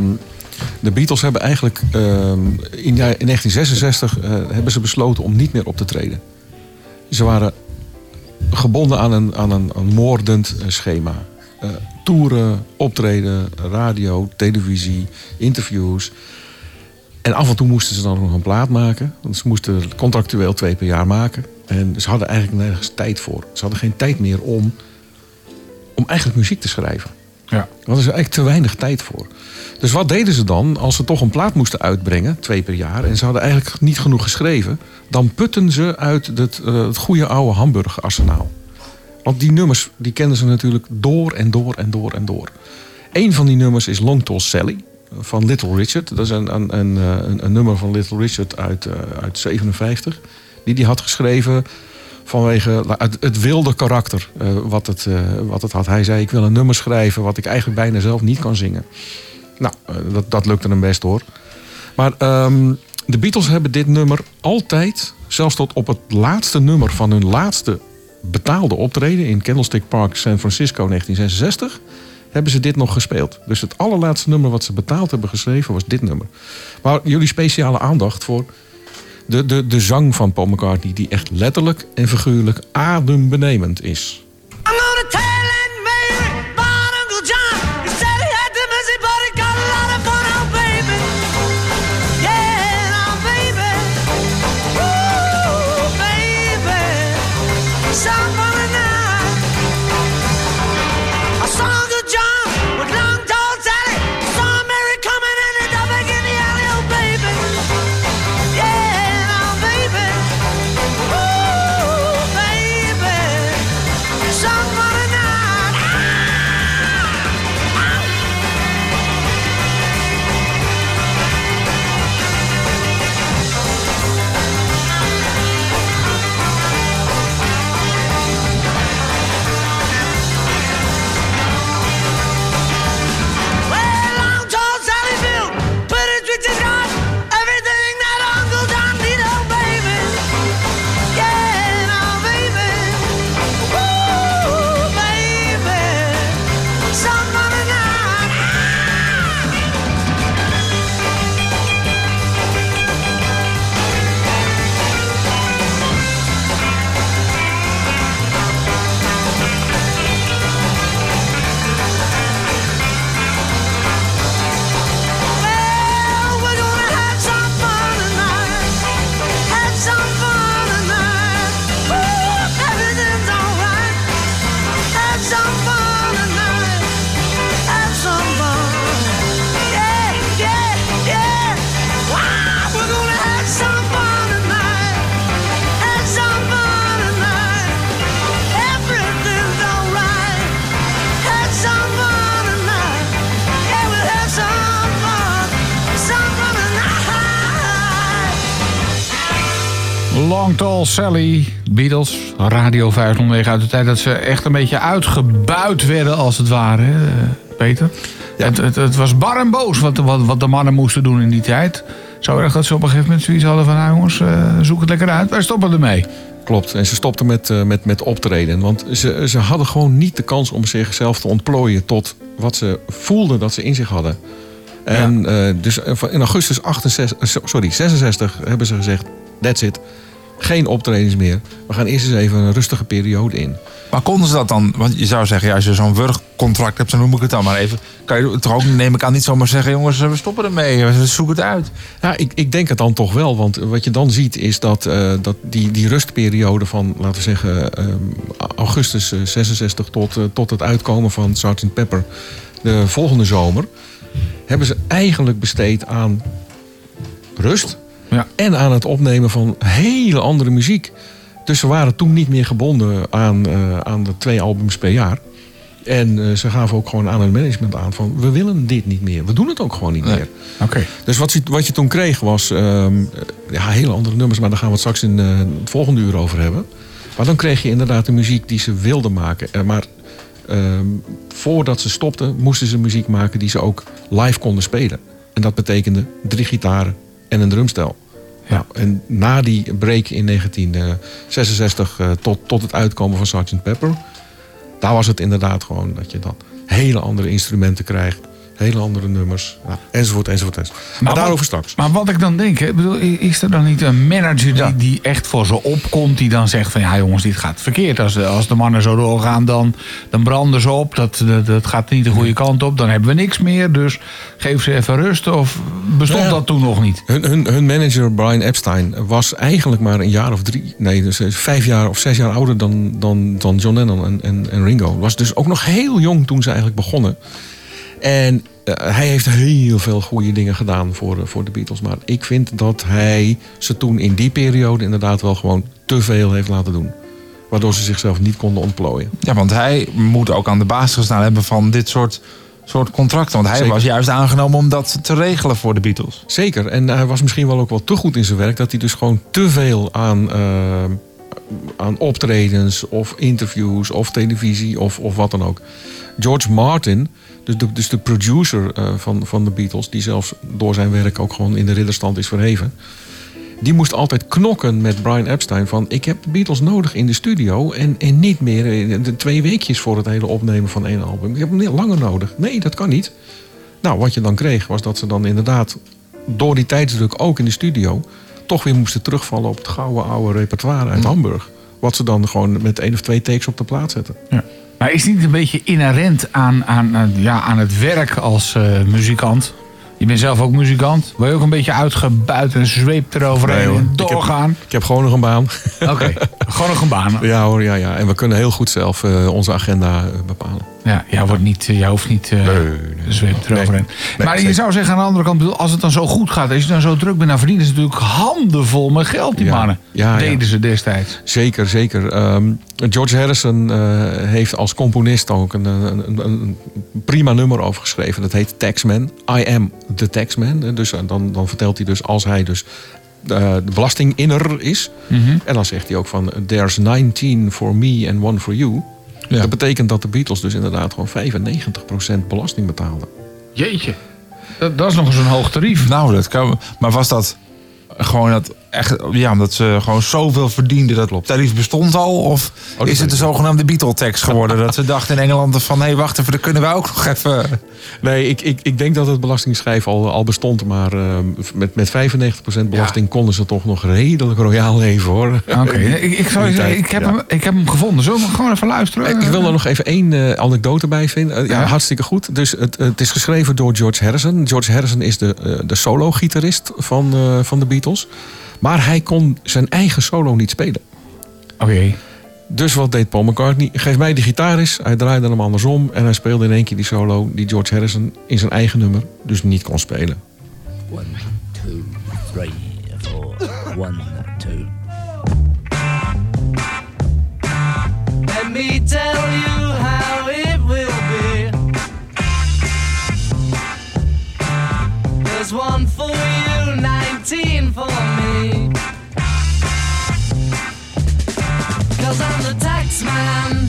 de Beatles hebben eigenlijk. ehm, in, ja- in 1966 eh, hebben ze besloten om niet meer op te treden. Ze waren gebonden aan een, aan een, moordend eh, schema. Eh, toeren, optreden, radio, televisie, interviews. En af en toe moesten ze dan nog een plaat maken. Want ze moesten contractueel twee per jaar maken. En ze hadden eigenlijk nergens tijd voor. Ze hadden geen tijd meer om, om eigenlijk muziek te schrijven. Ja. Daar hadden ze eigenlijk te weinig tijd voor. Dus wat deden ze dan als ze toch een plaat moesten uitbrengen, twee per jaar, en ze hadden eigenlijk niet genoeg geschreven, dan putten ze uit het, eh, het goede oude Hamburg-arsenaal. Want die nummers die kenden ze natuurlijk door en door en door en door. Eén van die nummers is Long Tall Sally van Little Richard. Dat is een, een, een, eh, een, een nummer van Little Richard uit, eh, uit 57. Die hij had geschreven vanwege het, wilde karakter eh, wat, het, eh, wat het had. Hij zei, ik wil een nummer schrijven wat ik eigenlijk bijna zelf niet kan zingen. Nou, eh, dat, dat lukte hem best hoor. Maar ehm, de Beatles hebben dit nummer altijd, zelfs tot op het laatste nummer van hun laatste betaalde optreden in Candlestick Park, San Francisco 1966, hebben ze dit nog gespeeld. Dus het allerlaatste nummer wat ze betaald hebben geschreven was dit nummer. Maar jullie speciale aandacht voor de, de, de zang van Paul McCartney, die echt letterlijk en figuurlijk adembenemend is. Tall Sally, Beatles, Radio 509 uit de tijd dat ze echt een beetje uitgebuit werden als het ware, hè, Peter. Het, het, het was bar en boos wat, wat, wat de mannen moesten doen in die tijd. Zo erg dat ze op een gegeven moment zoiets hadden van, nou jongens, eh, zoek het lekker uit, wij stoppen ermee. Klopt. En ze stopten met, eh, met, met optreden. Want ze, ze hadden gewoon niet de kans om zichzelf te ontplooien tot wat ze voelden dat ze in zich hadden. En eh, dus in augustus 68, eh, sorry, 66 hebben ze gezegd: that's it. Geen optredens meer. We gaan eerst eens even een rustige periode in. Maar konden ze dat dan? Want je zou zeggen, ja, als je zo'n wurgcontract hebt, zo noem ik het dan maar even. Kan je toch ook, neem ik aan, niet zomaar zeggen: jongens, we stoppen ermee, we zoeken het uit. Ja, ik, ik denk het dan toch wel. Want wat je dan ziet is dat, eh, dat die, die rustperiode van, laten we zeggen, ehm, augustus eh, 66 tot, eh, tot het uitkomen van Sgt. Pepper de volgende zomer, hebben ze eigenlijk besteed aan rust Ja. en aan het opnemen van hele andere muziek. Dus ze waren toen niet meer gebonden aan, eh, aan de twee albums per jaar. En eh, ze gaven ook gewoon aan het management aan van... we willen dit niet meer. We doen het ook gewoon niet meer. Oké. Dus wat je, wat je toen kreeg was ehm, ja, hele andere nummers, maar daar gaan we het straks in eh, het volgende uur over hebben. Maar dan kreeg je inderdaad de muziek die ze wilden maken. Maar ehm, voordat ze stopten, moesten ze muziek maken die ze ook live konden spelen. En dat betekende drie gitaren en een drumstel. Ja. Nou, en na die break in 1966 eh, tot, tot het uitkomen van Sgt. Pepper, daar was het inderdaad gewoon dat je dan hele andere instrumenten krijgt, hele andere nummers, enzovoort, enzovoort, enzovoort. Maar, wat- daarover straks. Maar wat ik dan denk, hè, bedoel, is er dan niet een manager die, Ja. die echt voor ze opkomt, die dan zegt van ja jongens, dit gaat verkeerd. Als de, als de mannen zo doorgaan, dan, dan branden ze op. Dat, dat, dat gaat niet de goede kant op. Dan hebben we niks meer. Dus geef ze even rust. Of bestond Ja. dat toen nog niet? Hun, hun, hun manager Brian Epstein was eigenlijk maar een jaar of drie, nee, dus is vijf jaar of zes jaar ouder dan, dan, dan John Lennon en, en, en Ringo. Was dus ook nog heel jong toen ze eigenlijk begonnen. En eh, hij heeft heel veel goede dingen gedaan voor, eh, voor de Beatles. Maar ik vind dat hij ze toen in die periode inderdaad wel gewoon te veel heeft laten doen. Waardoor ze zichzelf niet konden ontplooien. Ja, want hij moet ook aan de basis gestaan hebben van dit soort, soort contracten. Want hij Zeker. was juist aangenomen om dat te regelen voor de Beatles. Zeker. En hij was misschien wel ook wel te goed in zijn werk. Dat hij dus gewoon te veel aan, eh, aan optredens of interviews of televisie of, of wat dan ook. George Martin, dus de, dus de producer eh, van, van de Beatles... die zelfs door zijn werk ook gewoon in de ridderstand is verheven... die moest altijd knokken met Brian Epstein van... ik heb de Beatles nodig in de studio en, en niet meer eh, de twee weekjes voor het hele opnemen van één album. Ik heb hem langer nodig. Nee, dat kan niet. Nou, wat je dan kreeg was dat ze dan inderdaad door die tijdsdruk ook in de studio toch weer moesten terugvallen op het gouden oude repertoire uit Hamburg. Wat ze dan gewoon met één of twee takes op de plaat zetten. Ja. Maar is het niet een beetje inherent aan, aan, ja, aan het werk als eh, muzikant? Je bent zelf ook muzikant. Wil je ook een beetje uitgebuit en zweep eroverheen Nee, en Ik heb- doorgaan? Ik heb gewoon nog een baan. Oké, gewoon nog een baan. ja hoor, ja, ja. En we kunnen heel goed zelf eh, onze agenda eh, bepalen. Ja, jij, wordt niet, jij hoeft niet eh de zweep eroverheen. Nee, maar je zou zeggen aan de andere kant, als het dan zo goed gaat, als je dan zo druk bent, dan verdienen ze natuurlijk handenvol met geld, die Ja. mannen. Ja, ja. Deden ze destijds. Zeker, zeker. Ehm, George Harrison eh, heeft als componist ook een, een, een, prima nummer over geschreven. Dat heet Taxman. I am the Taxman. Eh, Dus eh, dan, dan vertelt hij dus als hij dus eh, de belastinginner is. En dan zegt hij ook van there's 19 for me and one for you. Ja. Dat betekent dat de Beatles dus inderdaad gewoon 95% belasting betaalden. Jeetje. Dat, dat is nog eens een hoog tarief. Nou, dat kan. Maar was dat gewoon dat echt, ja, omdat ze gewoon zoveel verdienden dat Klopt. tarief bestond al? Of dat is het de zogenaamde Beatle-tekst geworden? dat ze dachten in Engeland van, hé, wacht even, dat kunnen wij ook nog even. Nee, ik, ik, ik denk dat het belastingsschijf al, al bestond. Maar eh, met, met 95% belasting konden ze toch nog redelijk royaal leven hoor. Oké, ik, ik zou tijd, ik heb, ja. hem, ik heb hem gevonden. Zullen we gewoon even luisteren? Ik wil er nog even één eh, anekdote bij vinden. Eh, ja, Ja. hartstikke goed. Dus het, het is geschreven door George Harrison. George Harrison is de, de solo-gitarist van, van de Beatles. Maar hij kon zijn eigen solo niet spelen. Oké. Dus wat deed Paul McCartney? Geef mij die gitaar eens. Hij draaide hem andersom. En hij speelde in één keer die solo die George Harrison in zijn eigen nummer dus niet kon spelen. One, two, three, four. One, two. Let me tell you how it will be. There's one for you, man.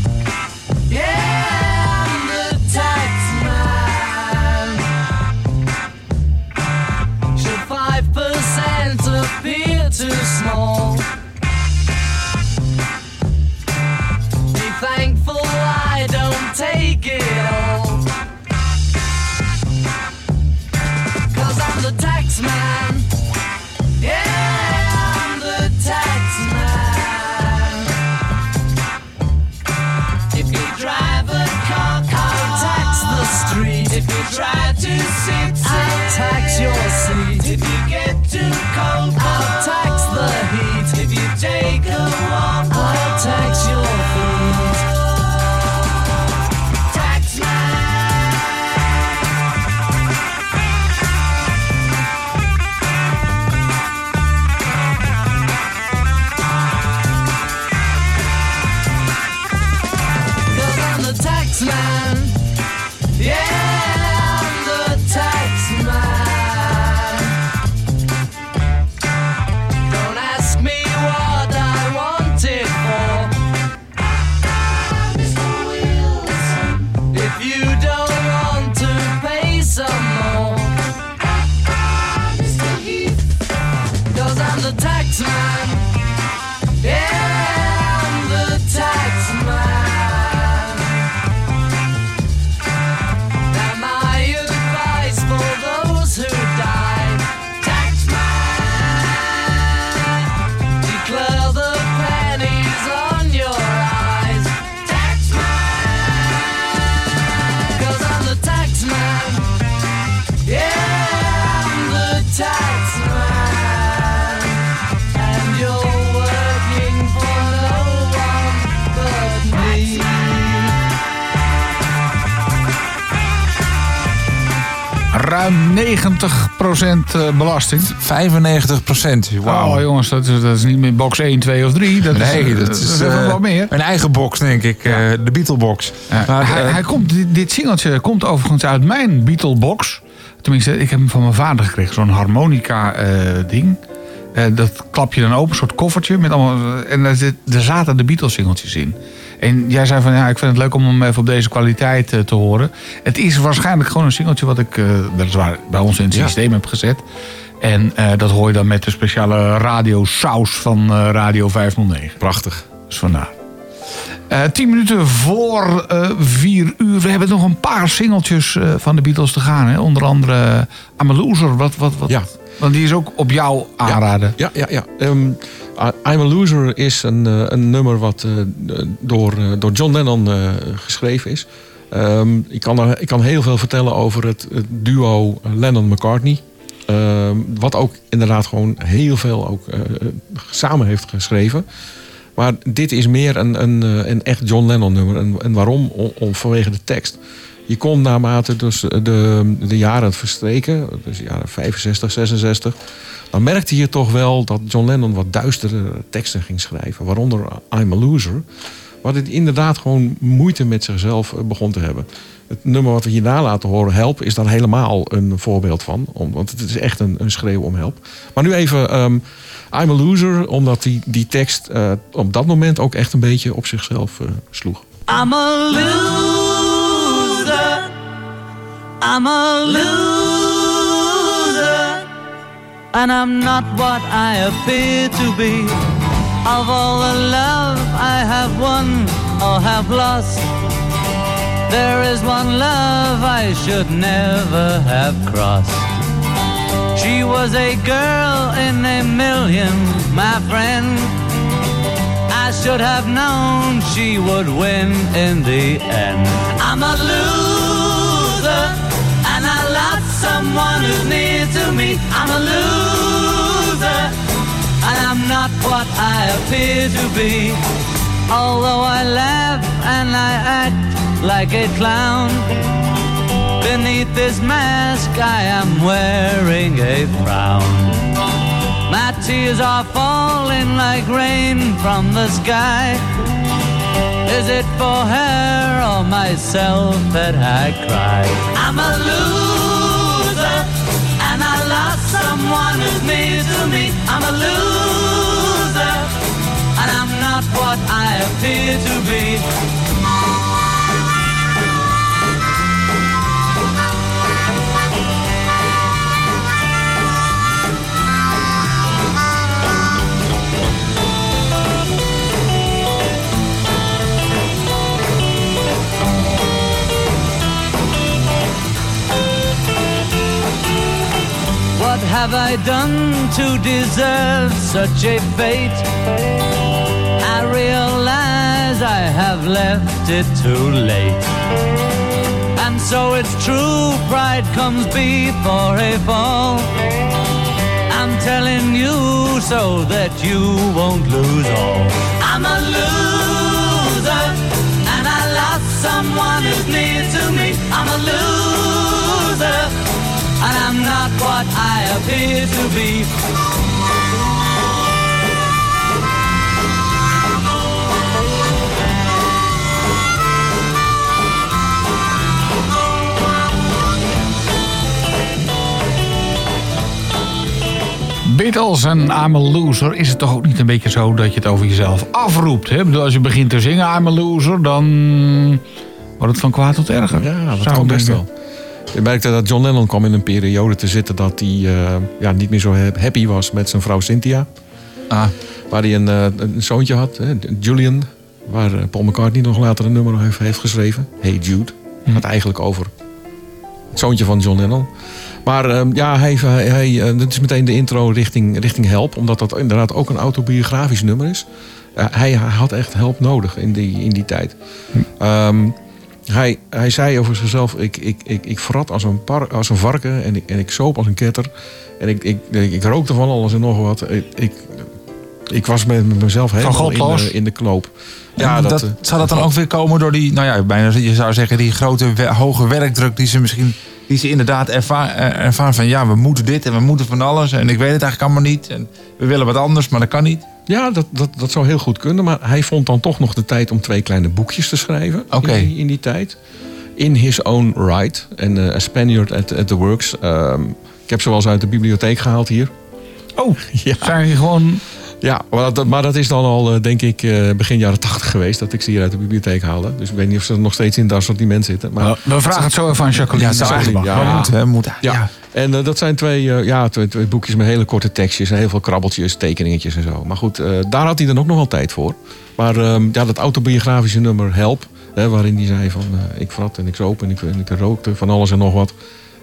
Ruim 90% eh, belasting. 95 procent. Wauw. Oh jongens, dat is, dat is niet meer box 1, 2 of 3. Dat Nee, is, eh, dat is even eh, wat meer. een eigen box, denk ik. eh, de Beatle-box. Ja, Maar, hij, eh, hij komt, dit, dit singeltje komt overigens uit mijn Beatle-box. Tenminste, ik heb hem van mijn vader gekregen. Zo'n harmonica-ding. dat klap je dan open, een soort koffertje. Met allemaal, en daar, zit, daar zaten de Beatles-singeltjes in. En jij zei van, ja, ik vind het leuk om hem even op deze kwaliteit eh, te horen. Het is waarschijnlijk gewoon een singeltje wat ik eh, weliswaar bij ons in het Ja. systeem heb gezet. En eh, dat hoor je dan met de speciale radiosaus van eh, Radio 509. Prachtig. Dus vandaar. Tien minuten voor vier uur. We hebben nog een paar singeltjes van de Beatles te gaan. Hè? Onder andere uh, I'm a Loser. Wat, wat, wat, Ja. Want die is ook op jou aanraden. Ja, ja, ja. Ehm, I'm a Loser is een, eh, een nummer wat eh, door, eh, door John Lennon geschreven is. Ehm, ik, kan er, ik kan heel veel vertellen over het, duo Lennon-McCartney. Ehm, wat ook inderdaad gewoon heel veel ook, samen heeft geschreven. Maar dit is meer een, een, een echt John Lennon nummer. En, en waarom? Om, vanwege de tekst. Je komt naarmate dus de, de jaren verstreken, dus de jaren 65, 66, dan merkte je toch wel dat John Lennon wat duistere teksten ging schrijven. Waaronder I'm a Loser. Wat het inderdaad gewoon moeite met zichzelf eh, begon te hebben. Het nummer wat we hierna laten horen, Help, is daar helemaal een voorbeeld van. Want het is echt een, een schreeuw om help. Maar nu even ehm, I'm a Loser, omdat die, die tekst eh, op dat moment ook echt een beetje op zichzelf eh, sloeg. I'm a loser. I'm a loser. And I'm not what I appear to be. Of all the love I have won or have lost, there is one love I should never have crossed. She was a girl in a million, my friend. I should have known she would win in the end. I'm a loser, and I lost someone who's near to me. I'm a loser, and I'm not what I appear to be. Although I laugh and I act like a clown, beneath this mask I am wearing a frown. My tears are falling like rain from the sky. Is it for her or myself that I cry? I'm a loser, someone who's near to me. I'm a loser, and I'm not what I appear to be. Have I done to deserve such a fate? I realize I have left it too late. And so it's true, pride comes before a fall. I'm telling you so that you won't lose all. I'm a loser, and I lost someone who's near to me. I'm a loser, and I'm not what Appear to be. Beatles en I'm a loser. Is het toch ook niet een beetje zo dat je het over jezelf afroept? Hè? Bedoel, als je begint te zingen I'm a loser, dan wordt het van kwaad tot erger. Ja, dat Zou kan ik best denken. wel. Je merkte dat John Lennon kwam in een periode te zitten dat hij eh, ja, niet meer zo ha- happy was met zijn vrouw Cynthia. Ah, Waar hij een, eh, een zoontje had, Julian. Waar eh, Paul McCartney nog later een nummer heeft, heeft geschreven. Hey Jude. Gaat eigenlijk over het zoontje van John Lennon. Maar ehm, ja, hij, hij, dat is meteen de intro richting, richting Help. Omdat dat inderdaad ook een autobiografisch nummer is. Hij, had echt help nodig in die, in die tijd. Ehm, hij, hij zei over zichzelf: Ik, ik, ik, ik vrat als een, par, als een varken en ik, en ik soop als een ketter. En ik, ik, ik, ik rookte van alles en nog wat. Ik, ik, ik was met mezelf helemaal in de, in de knoop. ja, dat, eh, zou dat dan ook weer komen door die, nou ja, bijna je zou zeggen, die grote hoge werkdruk die ze misschien, die ze inderdaad eh, ervaren van ja, we moeten dit en we moeten van alles en ik weet het eigenlijk allemaal niet en we willen wat anders, maar dat kan niet. Ja, dat, dat, dat zou heel goed kunnen. Maar hij vond dan toch nog de tijd om twee kleine boekjes te schrijven. Oké. In, die, in die tijd. In his own right. En eh, A Spaniard at, at the Works. Ehm, ik heb ze wel eens uit de bibliotheek gehaald hier. Oh, Ja. zijn je gewoon... Ja, maar dat, maar dat is dan al, eh, denk ik, eh, begin jaren tachtig geweest... dat ik ze hier uit de bibliotheek haalde. Dus ik weet niet of ze nog steeds in dat assortiment zitten. Maar, We vragen het zo even aan Jacqueline. Ja, Jacqueline, ja. moeten, hè, ja. Ja. En eh, dat zijn twee, ja, twee, twee boekjes met hele korte tekstjes... en heel veel krabbeltjes, tekeningetjes en zo. Maar goed, daar had hij dan ook nog wel tijd voor. Maar ehm, ja, dat autobiografische nummer Help... Hè, waarin hij zei van ik vrat en ik zoop en ik, en ik rookte van alles en nog wat...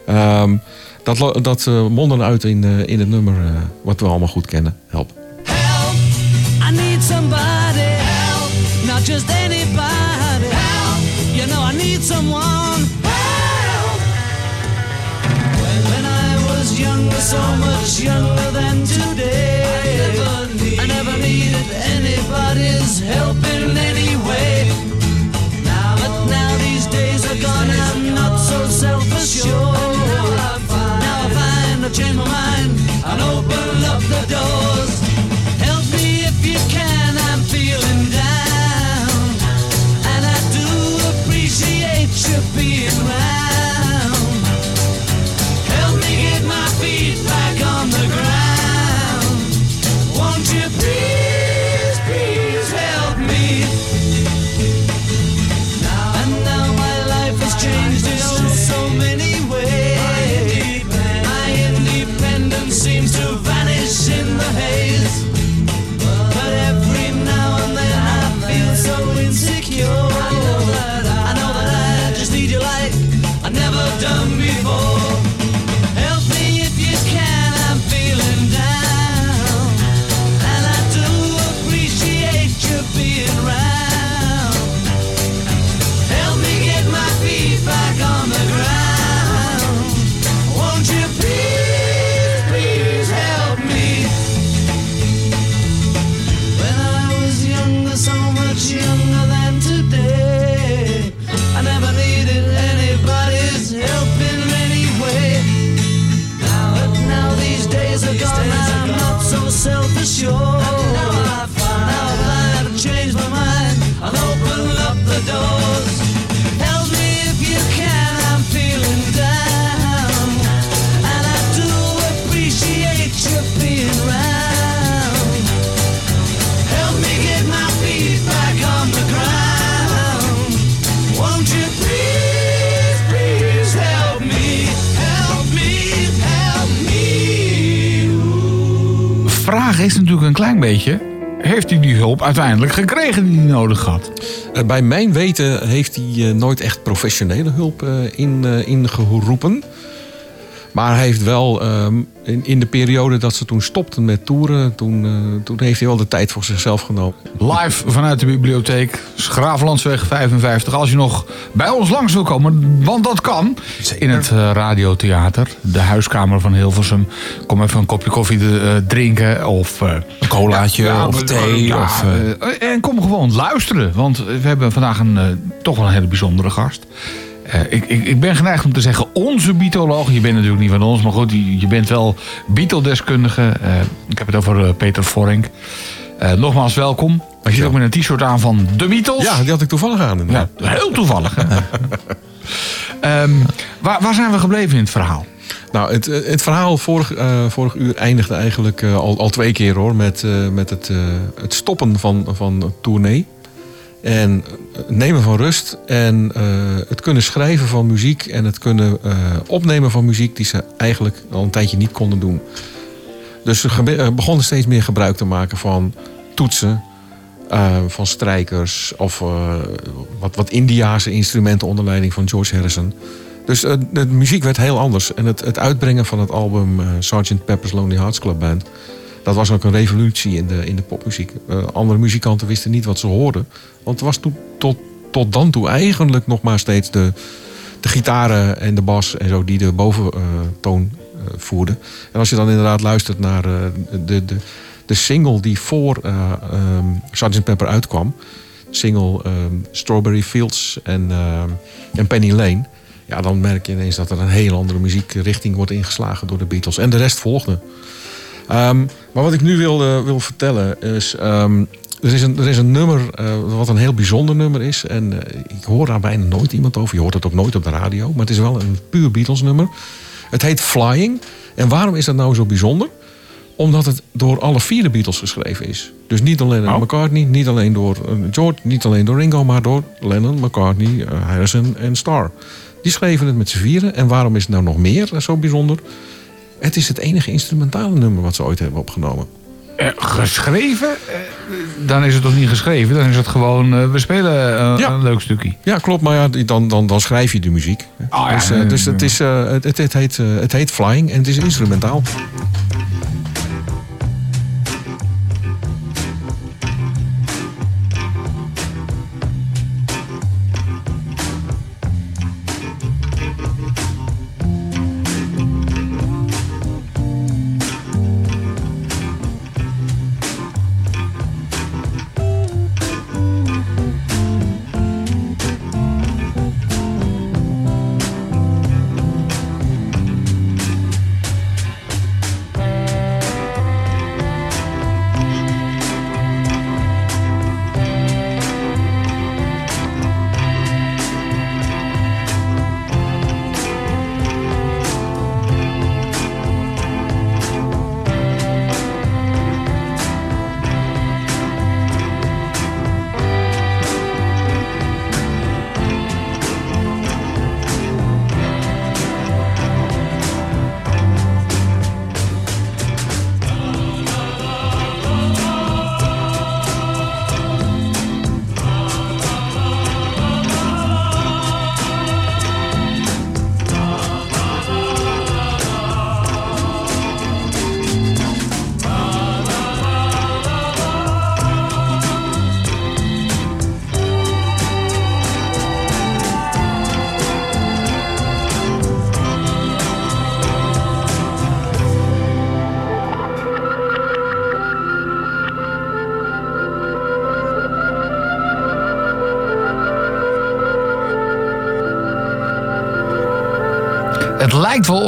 Ehm, dat dat mondde uit in, in het nummer wat we allemaal goed kennen. Help! Somebody help, not just anybody help. You know I need someone help. When I was younger, so much younger than heeft hij die hulp uiteindelijk gekregen die hij nodig had? Eh, bij mijn weten heeft hij eh, nooit echt professionele hulp eh, ingeroepen. Maar hij heeft wel ehm, in, in de periode dat ze toen stopten met toeren... Toen, eh, toen heeft hij wel de tijd voor zichzelf genomen. Live vanuit de bibliotheek, Schravenlandsweg 55. Als je nog bij ons langs wil komen, want dat kan. In het eh, radiotheater, de huiskamer van Hilversum. Kom even een kopje koffie eh, drinken of... eh, Een colaatje of thee. ja, of, en kom gewoon luisteren. Want we hebben vandaag een, toch wel een hele bijzondere gast. Eh, ik, ik, ik ben geneigd om te zeggen onze bietoloog. Je bent natuurlijk niet van ons, maar goed, je, je bent wel Beatle-deskundige. Eh, ik heb het over eh, Peter Vorink. Nogmaals welkom. Je zit ook met een t-shirt aan van de Beatles. Ja, die had ik toevallig aan. Ja, heel toevallig. Ehm, waar, waar zijn we gebleven in het verhaal? Nou, het, het verhaal vorig, vorig uur eindigde eigenlijk al, al twee keer hoor. Met, met het, het stoppen van, van het tournee. En het nemen van rust. En eh, het kunnen schrijven van muziek. En het kunnen eh, opnemen van muziek die ze eigenlijk al een tijdje niet konden doen. Dus ze eh, begonnen steeds meer gebruik te maken van toetsen. eh, van strijkers of eh, wat, wat Indiaanse instrumenten onder leiding van George Harrison. Dus eh, de muziek werd heel anders. En het, het uitbrengen van het album eh Sgt. Pepper's Lonely Hearts Club Band... dat was ook een revolutie in de, in de popmuziek. Eh, andere muzikanten wisten niet wat ze hoorden. Want het was tot, tot dan toe eigenlijk nog maar steeds de, de gitaren en de bas... en zo die de boventoon eh voerden. En als je dan inderdaad luistert naar eh, de, de, de single die voor ehm, Sgt. Pepper uitkwam... single ehm, Strawberry Fields en, ehm, en Penny Lane... Ja, dan merk je ineens dat er een heel andere muziekrichting wordt ingeslagen door de Beatles. En de rest volgde. Ehm, maar wat ik nu wil, eh, wil vertellen is... ehm, er, is een, er is een nummer eh, wat een heel bijzonder nummer is. En eh, ik hoor daar bijna nooit iemand over. Je hoort het ook nooit op de radio. Maar het is wel een puur Beatles nummer. Het heet Flying. En waarom is dat nou zo bijzonder? Omdat het door alle vier de Beatles geschreven is. Dus niet alleen door Oh. McCartney, niet alleen door George, niet alleen door Ringo, maar door Lennon, McCartney, Harrison en Starr. Die schreven het met z'n vieren. En waarom is het nou nog meer zo bijzonder? Het is het enige instrumentale nummer wat ze ooit hebben opgenomen. Eh, geschreven? Eh, dan is het toch niet geschreven? Dan is het gewoon, eh, we spelen Ja. een leuk stukje. Ja, klopt, maar ja, dan, dan, dan schrijf je de muziek. Ah, ja. dus eh, dus het, is, het, het, het heet, het heet Flying en het is instrumentaal.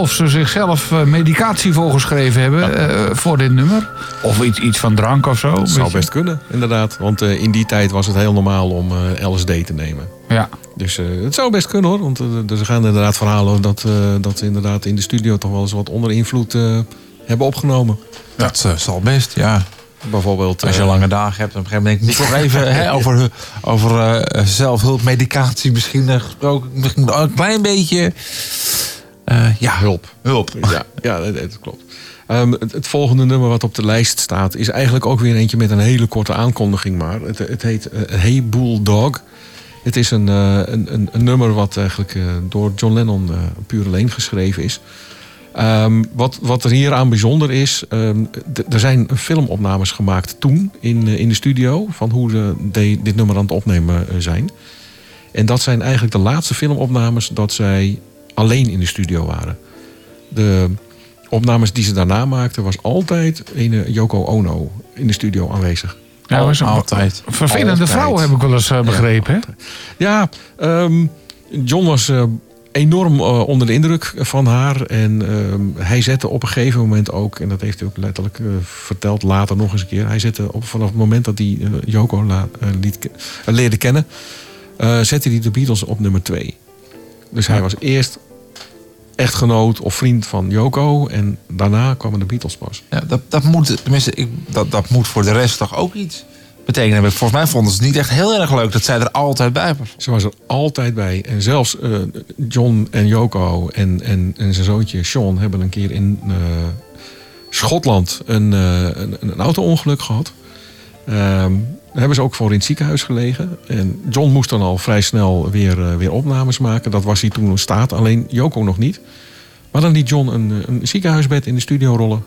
Of ze zichzelf eh, medicatie voorgeschreven hebben eh, voor dit nummer. Of iets, iets van drank of zo. Dat zou best kunnen, inderdaad. Want eh, in die tijd was het heel normaal om eh, LSD te nemen. Ja. Dus eh, het zou best kunnen hoor. Want er gaan inderdaad verhalen dat, eh, dat ze inderdaad in de studio toch wel eens wat onder invloed eh, hebben opgenomen. Dat eh, zal best, ja. Bijvoorbeeld. Als je eh, lange dagen hebt, op een gegeven moment denk ik moet ik nog even hè, over, over eh, zelfhulpmedicatie misschien gesproken. Misschien een klein beetje ja, hulp. hulp. Ja, ja dat, dat klopt. Ehm, het, het volgende nummer wat op de lijst staat... is eigenlijk ook weer eentje met een hele korte aankondiging. Maar het, het heet eh, Hey Bulldog. Het is een, eh, een, een, een nummer wat eigenlijk eh, door John Lennon eh, puur alleen geschreven is. Ehm, wat, wat er hier aan bijzonder is... ehm, er zijn filmopnames gemaakt toen in, eh, in de studio... van hoe ze dit nummer aan het opnemen eh, zijn. En dat zijn eigenlijk de laatste filmopnames... dat zij alleen in de studio waren. De opnames die ze daarna maakten... was altijd een Yoko Ono in de studio aanwezig. Ja, was een Altijd. vervelende Altijd. vrouw, heb ik wel eens eh, begrepen. Ja, ehm, John was eh, enorm eh, onder de indruk van haar. En ehm, hij zette op een gegeven moment ook, en dat heeft hij ook letterlijk verteld later nog eens een keer. Hij zette op, vanaf het moment dat hij Yoko la- liet, leerde kennen, eh, zette hij de Beatles op nummer twee. Dus hij was eerst echtgenoot of vriend van Yoko. En daarna kwamen de Beatles pas. Ja, dat, dat, moet, tenminste, ik, dat, dat moet voor de rest toch ook iets betekenen. Volgens mij vonden ze het niet echt heel erg leuk dat zij er altijd bij was. Ze was er altijd bij. En zelfs eh, John en Yoko en, en, en zijn zoontje Sean hebben een keer in eh, Schotland een, eh, een, een auto-ongeluk gehad. Ehm, daar hebben ze ook voor in het ziekenhuis gelegen. En John moest dan al vrij snel weer, eh, weer opnames maken. Dat was hij toen in staat, alleen Yoko nog niet. Maar dan liet John een, een ziekenhuisbed in de studio rollen.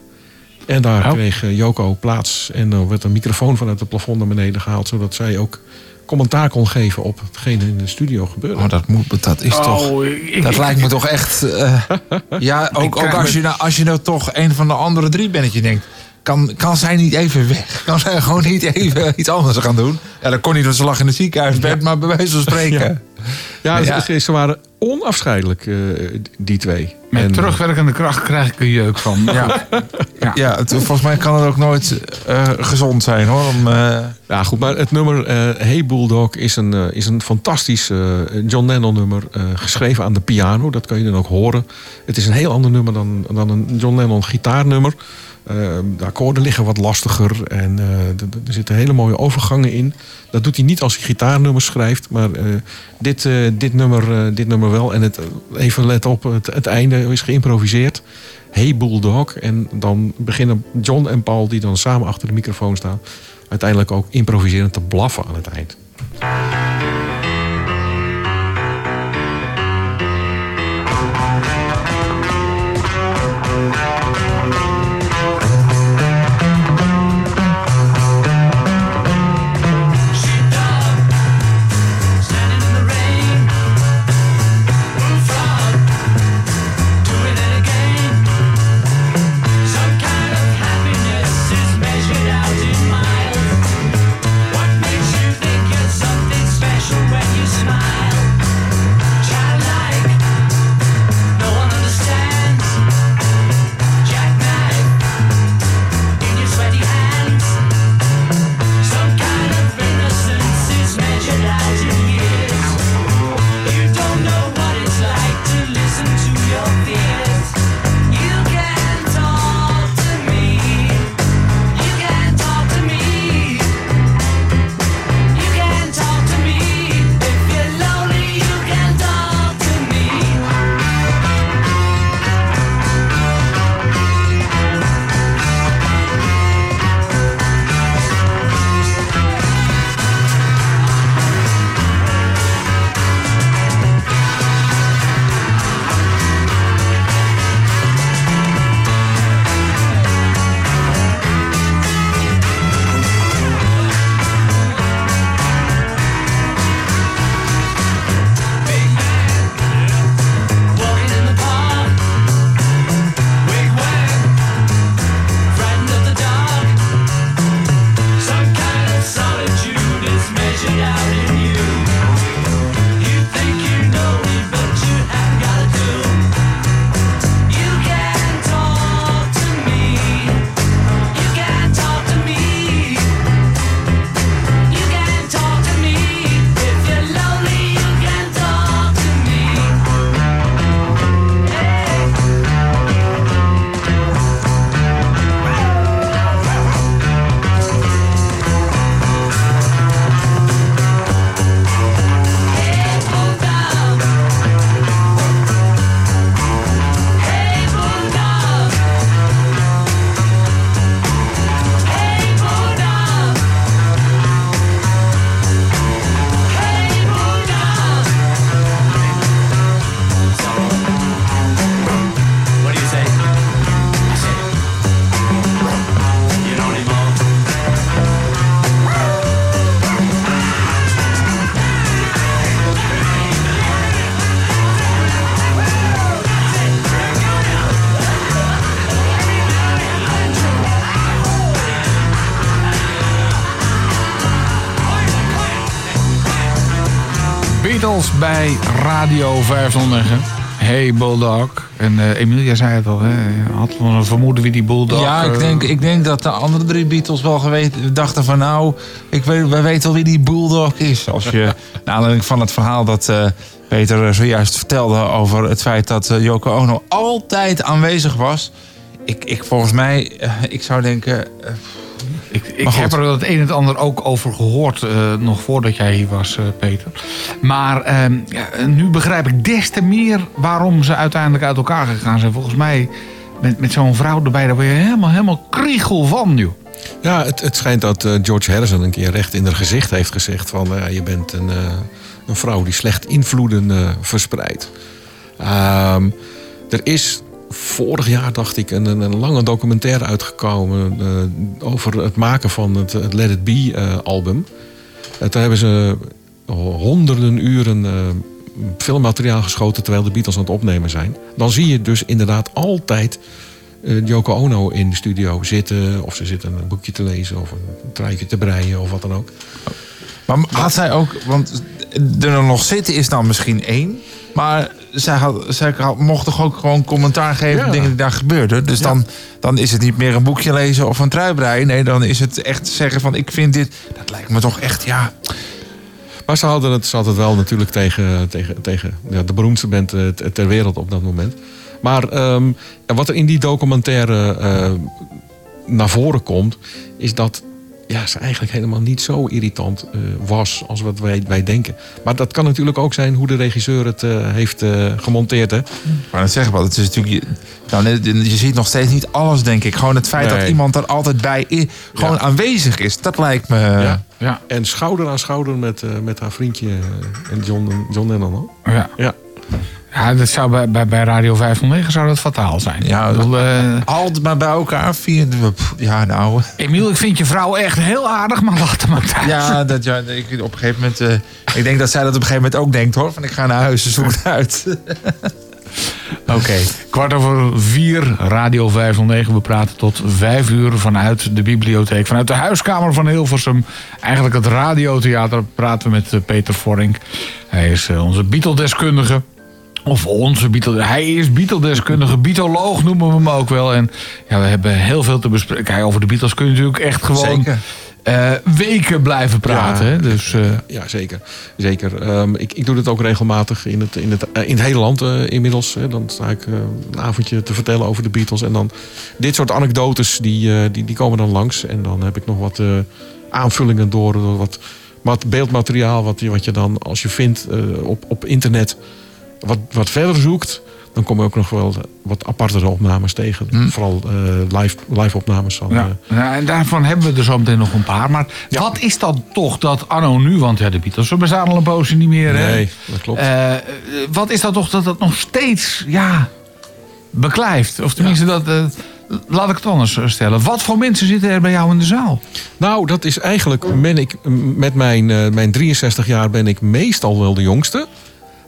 En daar Oh. kreeg eh, Yoko plaats. En er werd een microfoon vanuit het plafond naar beneden gehaald. Zodat zij ook commentaar kon geven op hetgene in de studio gebeurde. Oh, dat, moet, dat is toch... Oh, ik- Dat ik- lijkt me toch echt... eh, ja, ook, als, je nou, als je nou toch een van de andere drie bent... dat je denkt, kan, kan zij niet even weg? Kan zij gewoon niet even iets anders gaan doen? Ja, dat kon niet, want ze lag in het ziekenhuisbed, maar bij wijze van spreken... Ja, Ja. Ze, ze waren onafscheidelijk, eh, die twee. Met En, terugwerkende kracht krijg ik een jeuk van. Ja. Ja, het- volgens mij kan het ook nooit eh, gezond zijn, hoor. Om, eh, Ja, goed, maar het nummer eh, Hey Bulldog is een, is een fantastisch eh, John Lennon nummer. eh, geschreven aan de piano, dat kan je dan ook horen. Het is een heel ander nummer dan, dan een John Lennon gitaarnummer. Eh, de akkoorden liggen wat lastiger en eh, er zitten hele mooie overgangen in. Dat doet hij niet als hij gitaarnummers schrijft, maar eh, dit, eh, dit, nummer, dit nummer wel. En het, even let op, het, het einde is geïmproviseerd. Hey Bulldog. En dan beginnen John en Paul, die dan samen achter de microfoon staan, uiteindelijk ook improviserend te blaffen aan het eind. Bij Radio 509. Hey Bulldog. En eh, Emilia zei het al, hè? had wel een vermoeden wie die Bulldog... Ja, ik eh, denk, ik denk dat de andere drie Beatles wel geweten, dachten van nou, ik weet, wij weten al wie die Bulldog is. Als je, naar aanleiding van het verhaal dat eh, Peter zojuist vertelde over het feit dat Yoko Ono altijd aanwezig was. Ik, ik volgens mij, ik zou denken, Ik, heb er het een en het ander ook over gehoord, eh, nog voordat jij hier was, eh, Peter. Maar ehm, nu begrijp ik des te meer waarom ze uiteindelijk uit elkaar gegaan zijn. Volgens mij, met, met zo'n vrouw erbij, daar word je helemaal, helemaal kriegel van, joh. Ja, het, het schijnt dat eh, George Harrison een keer recht in haar gezicht heeft gezegd van je bent een, een vrouw die slecht invloeden verspreidt. Ehm, er is vorig jaar, dacht ik, een, een, lange documentaire uitgekomen eh, over het maken van het, Let It Be eh, album. Eh, daar hebben ze honderden uren filmmateriaal geschoten terwijl de Beatles aan het opnemen zijn. Dan zie je dus inderdaad altijd Yoko Ono in de studio zitten. Of ze zitten een boekje te lezen of een truitje te breien of wat dan ook. Maar had zij ook, want er nog zitten is dan misschien één. Maar zij, had, zij had- mocht toch ook gewoon commentaar geven op Ja. dingen die daar gebeurden. Dus dan, dan is het niet meer een boekje lezen of een trui breien. Nee, dan is het echt zeggen van ik vind dit... Dat lijkt me toch echt, ja... Maar ze hadden het, ze hadden het wel natuurlijk tegen, tegen, tegen ja, de beroemdste band eh, ter- wereld op dat moment. Maar ehm, wat er in die documentaire eh, naar voren komt, is dat ja, ze eigenlijk helemaal niet zo irritant eh, was als wat wij, wij denken. Maar dat kan natuurlijk ook zijn hoe de regisseur het eh, heeft eh, gemonteerd. Hè? Maar dat zeggen we, het is natuurlijk... Je, nou, je ziet nog steeds niet alles, denk ik. Gewoon het feit dat iemand er altijd bij is, gewoon Ja. aanwezig is. Dat lijkt me... Ja. Ja, En schouder aan schouder met, eh, met haar vriendje en John, John Lennon. Hoor. ja. Ja. Ja dat zou bij, bij, bij Radio 509 zou dat fataal zijn. Ja, bedoel, eh, Altijd maar bij elkaar pff, Ja, nou... Emiel, ik vind je vrouw echt heel aardig, maar laat hem maar thuis. Ja, dat, ja ik, op een gegeven moment... eh, ik denk dat zij dat op een gegeven moment ook denkt, hoor. Van ik ga naar huis, zoek het uit. Oké, kwart over vier, Radio 509. We praten tot vijf uur vanuit de bibliotheek. Vanuit de huiskamer van Hilversum. Eigenlijk het radiotheater praten we met eh, Peter Vorink. Hij is onze Beatle-deskundige. Of onze Beatle... Hij is Beatle-deskundige. Beatoloog noemen we hem ook wel. En ja, we hebben heel veel te bespreken. Over de Beatles kun je natuurlijk echt gewoon... Eh, weken blijven praten. Ja. Dus eh, Ja, zeker. zeker. Ehm, ik, ik doe dit ook regelmatig in het, in het, eh, in het hele land inmiddels. Hè. Dan sta ik een avondje te vertellen over de Beatles. En dan dit soort anekdotes, die, die, die komen dan langs. En dan heb ik nog wat aanvullingen door, door wat, wat beeldmateriaal... Wat je, wat je dan, als je vindt op, op internet, wat, wat verder zoekt... dan kom je ook nog wel wat apartere opnames tegen. Vooral eh, live, live opnames van... Ja, eh, ja, en daarvan hebben we er zo meteen nog een paar. Maar wat is dat toch dat anno nu, want ja, de Beatles we bestaan al een poosje niet meer. hè? Nee, dat klopt. Eh, wat is dat toch dat dat nog steeds, ja, beklijft? Of tenminste, dat, laat ik het anders stellen. Wat voor mensen zitten er bij jou in de zaal? Nou, dat is eigenlijk, ben ik, met mijn, mijn 63 jaar ben ik meestal wel de jongste.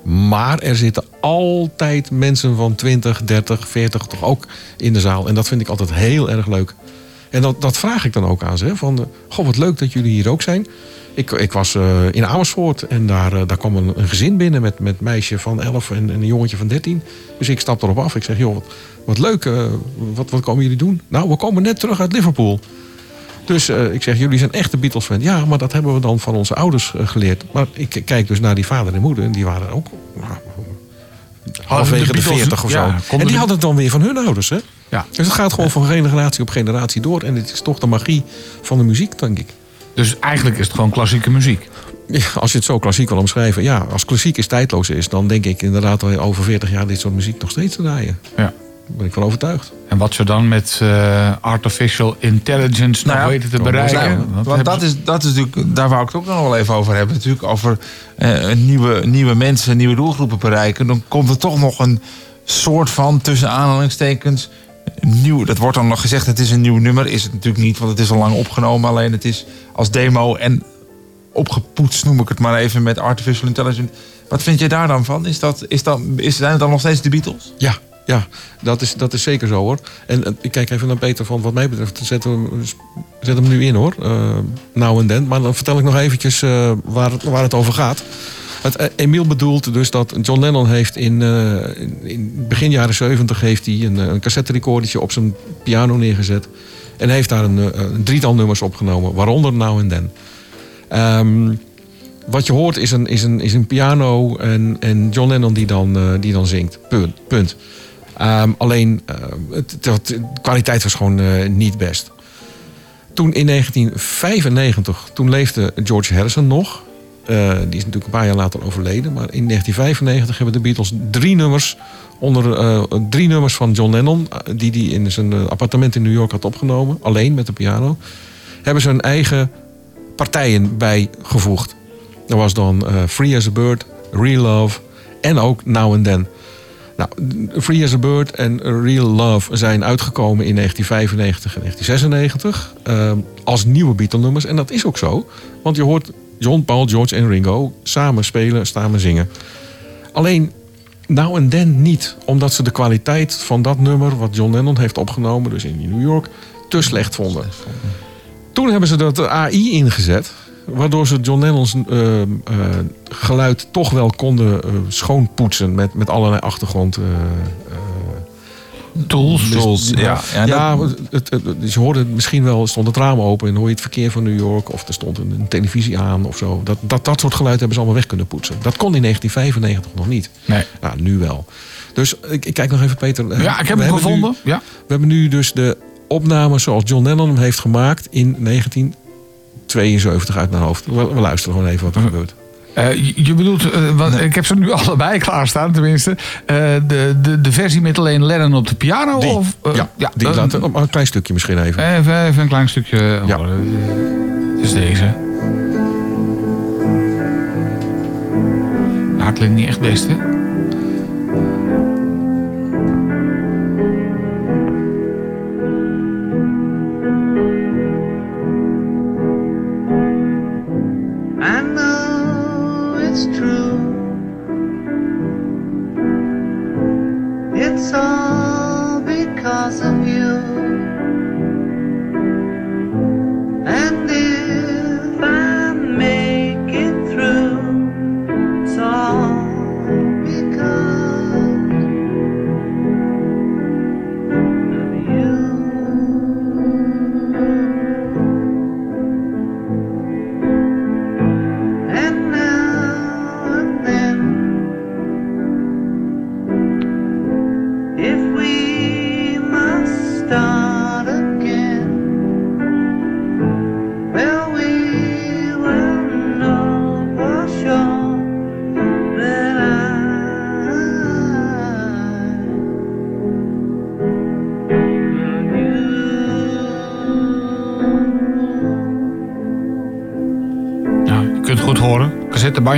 Maar er zitten altijd mensen van 20, 30, 40 toch ook in de zaal. En dat vind ik altijd heel erg leuk. En dat, dat vraag ik dan ook aan ze. Van, goh, wat leuk dat jullie hier ook zijn. Ik, ik was eh, in Amersfoort en daar, eh, daar kwam een, een gezin binnen met, met een meisje van 11 en, en een jongetje van 13. Dus ik stap erop af. Ik zeg, joh, wat, wat leuk. eh, wat, wat komen jullie doen? Nou, we komen net terug uit Liverpool. Dus eh, ik zeg, jullie zijn echte Beatles-fan. Ja, maar dat hebben we dan van onze ouders eh, geleerd. Maar ik kijk dus naar die vader en moeder. En die waren ook nou, halverwege de, Beatles- 40 of zo. En de- die hadden het dan weer van hun ouders. Hè? Ja. Dus het gaat gewoon van generatie op generatie door. En het is toch de magie van de muziek, denk ik. Dus eigenlijk is het gewoon klassieke muziek. Ja, als je het zo klassiek wil omschrijven. Ja, als klassiek is tijdloos is, dan denk ik inderdaad over 40 jaar dit soort muziek nog steeds te draaien. Ja. Daar ben ik van overtuigd. En wat ze dan met eh, artificial intelligence nog Nou ja, weten te wel bereiken. dat Want hebben dat is, dat is natuurlijk, daar wou ik het ook nog wel even over hebben. Natuurlijk over eh, nieuwe, nieuwe mensen, nieuwe doelgroepen bereiken. Dan komt er toch nog een soort van, tussen aanhalingstekens, nieuw. Dat wordt dan nog gezegd, het is een nieuw nummer. Is het natuurlijk niet, want het is al lang opgenomen. Alleen het is als demo en opgepoetst, noem ik het maar even, met artificial intelligence. Wat vind je daar dan van? Is dat, is dat, is, zijn het dan nog steeds de Beatles? Ja, ja dat, is, dat is zeker zo hoor. En eh, ik kijk even naar Peter van wat mij betreft. Zet hem, nu in hoor. eh, nou en dan. Maar dan vertel ik nog eventjes eh, waar, het, waar het over gaat. Het, Emiel bedoelt dus dat John Lennon heeft in, in- in begin jaren 70 heeft hij een, een cassette op zijn piano neergezet. En heeft daar een, drietal nummers opgenomen, waaronder Now and Then. Ehm, wat je hoort is een, is een, is een piano en, en John Lennon die dan, die dan zingt. Punt. punt. Ehm, alleen, eh, het, de kwaliteit was gewoon eh, niet best. Toen in 1995, toen leefde George Harrison nog. Eh, die is natuurlijk een paar jaar later overleden. Maar in 1995 hebben de Beatles drie nummers onder eh, drie nummers van John Lennon, die hij in zijn appartement in New York had opgenomen, alleen met de piano, hebben ze hun eigen partijen bijgevoegd. Dat was dan Free as a Bird, Real Love en ook Now and Then. Nou, Free as a Bird en Real Love zijn uitgekomen in 1995 en 1996 eh, als nieuwe Beatle-nummers. En dat is ook zo, want je hoort John, Paul, George en Ringo samen spelen, samen zingen. Alleen Now and Then niet, omdat ze de kwaliteit van dat nummer wat John Lennon heeft opgenomen, dus in New York, te slecht vonden. Toen hebben ze dat AI ingezet, waardoor ze John Lennon's eh, eh, geluid toch wel konden eh, schoonpoetsen met, met allerlei achtergrond. Tools. Tools, ja. ja, Ja, dat- het, het, het- dus je hoorde het misschien wel, stond het raam open en hoor je het verkeer van New York of er stond een, een televisie aan of zo. Dat, dat, dat soort geluid hebben ze allemaal weg kunnen poetsen. Dat kon in 1995 nog niet. Nee. Nou, nu wel. Dus ik, ik kijk nog even, Peter. Ja, ik heb we hem nu- gevonden. Ja. we hebben nu dus de opname zoals John Lennon hem heeft gemaakt in 1972 uit mijn hoofd. We, we luisteren gewoon even wat er gebeurt. Eh, je- bedoelt, eh, want ik heb ze nu allebei klaarstaan tenminste. Eh, de, de, de versie met alleen Lennon op de piano? Die, Of, ja, die, laten we- een klein stukje misschien even. Even, even een klein stukje Ja. horen. Is deze. Nou, het klinkt niet echt best, hè?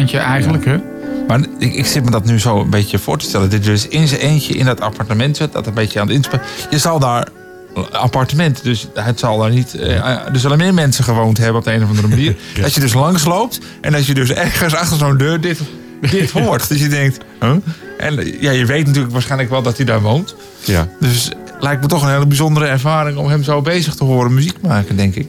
Cassettebandje eigenlijk, hè? Maar ik, ik zit me dat nu zo een beetje voor te stellen. Dat je dus in zijn eentje in dat appartement zit, dat een beetje aan het inspelen. Je zal daar appartement, dus het zal daar niet. eh, er zullen meer mensen gewoond hebben op de een of andere manier. Dat je dus langs loopt en dat je dus ergens achter zo'n deur dit, dit hoort. dus je denkt, huh? En eh, ja, je weet natuurlijk waarschijnlijk wel dat hij daar woont. Ja. Dus lijkt me toch een hele bijzondere ervaring om hem zo bezig te horen muziek maken, denk ik.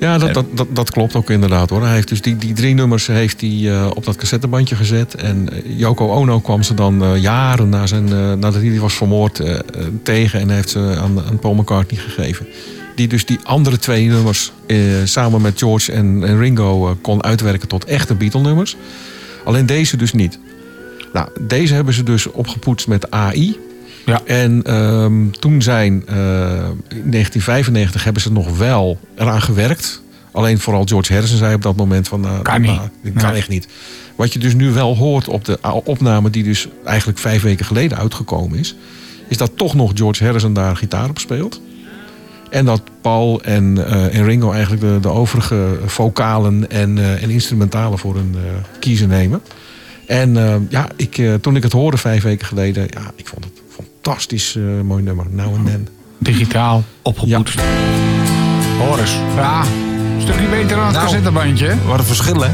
Ja, dat, dat, dat, dat klopt ook inderdaad hoor. Hij heeft dus die, die drie nummers heeft hij, eh, op dat cassettebandje gezet. En eh, Yoko Ono kwam ze dan eh, jaren na zijn, eh, nadat hij was vermoord tegen en heeft ze aan, aan Paul McCartney gegeven. Die dus die andere twee nummers eh, samen met George en, en Ringo eh, kon uitwerken tot echte Beatle-nummers. Alleen deze dus niet. Nou, deze hebben ze dus opgepoetst met AI. Ja. En ehm, toen zijn, eh, in 1995 hebben ze nog wel eraan gewerkt. Alleen vooral George Harrison zei op dat moment van... nou, Kan niet. nou, dit kan Nee. echt niet. Wat je dus nu wel hoort op de opname die dus eigenlijk vijf weken geleden uitgekomen is... is dat toch nog George Harrison daar gitaar op speelt. En dat Paul en, eh, en Ringo eigenlijk de, de overige vocalen en, en instrumentalen voor hun kiezen nemen. En ja, ik, toen ik het hoorde vijf weken geleden, ja, ik vond het fantastisch eh, mooi nummer. Now and then. Digitaal opgepoetst. Hoor eens. Ja, een stukje beter dan het Nou. cassettebandje. Wat een verschil, hè?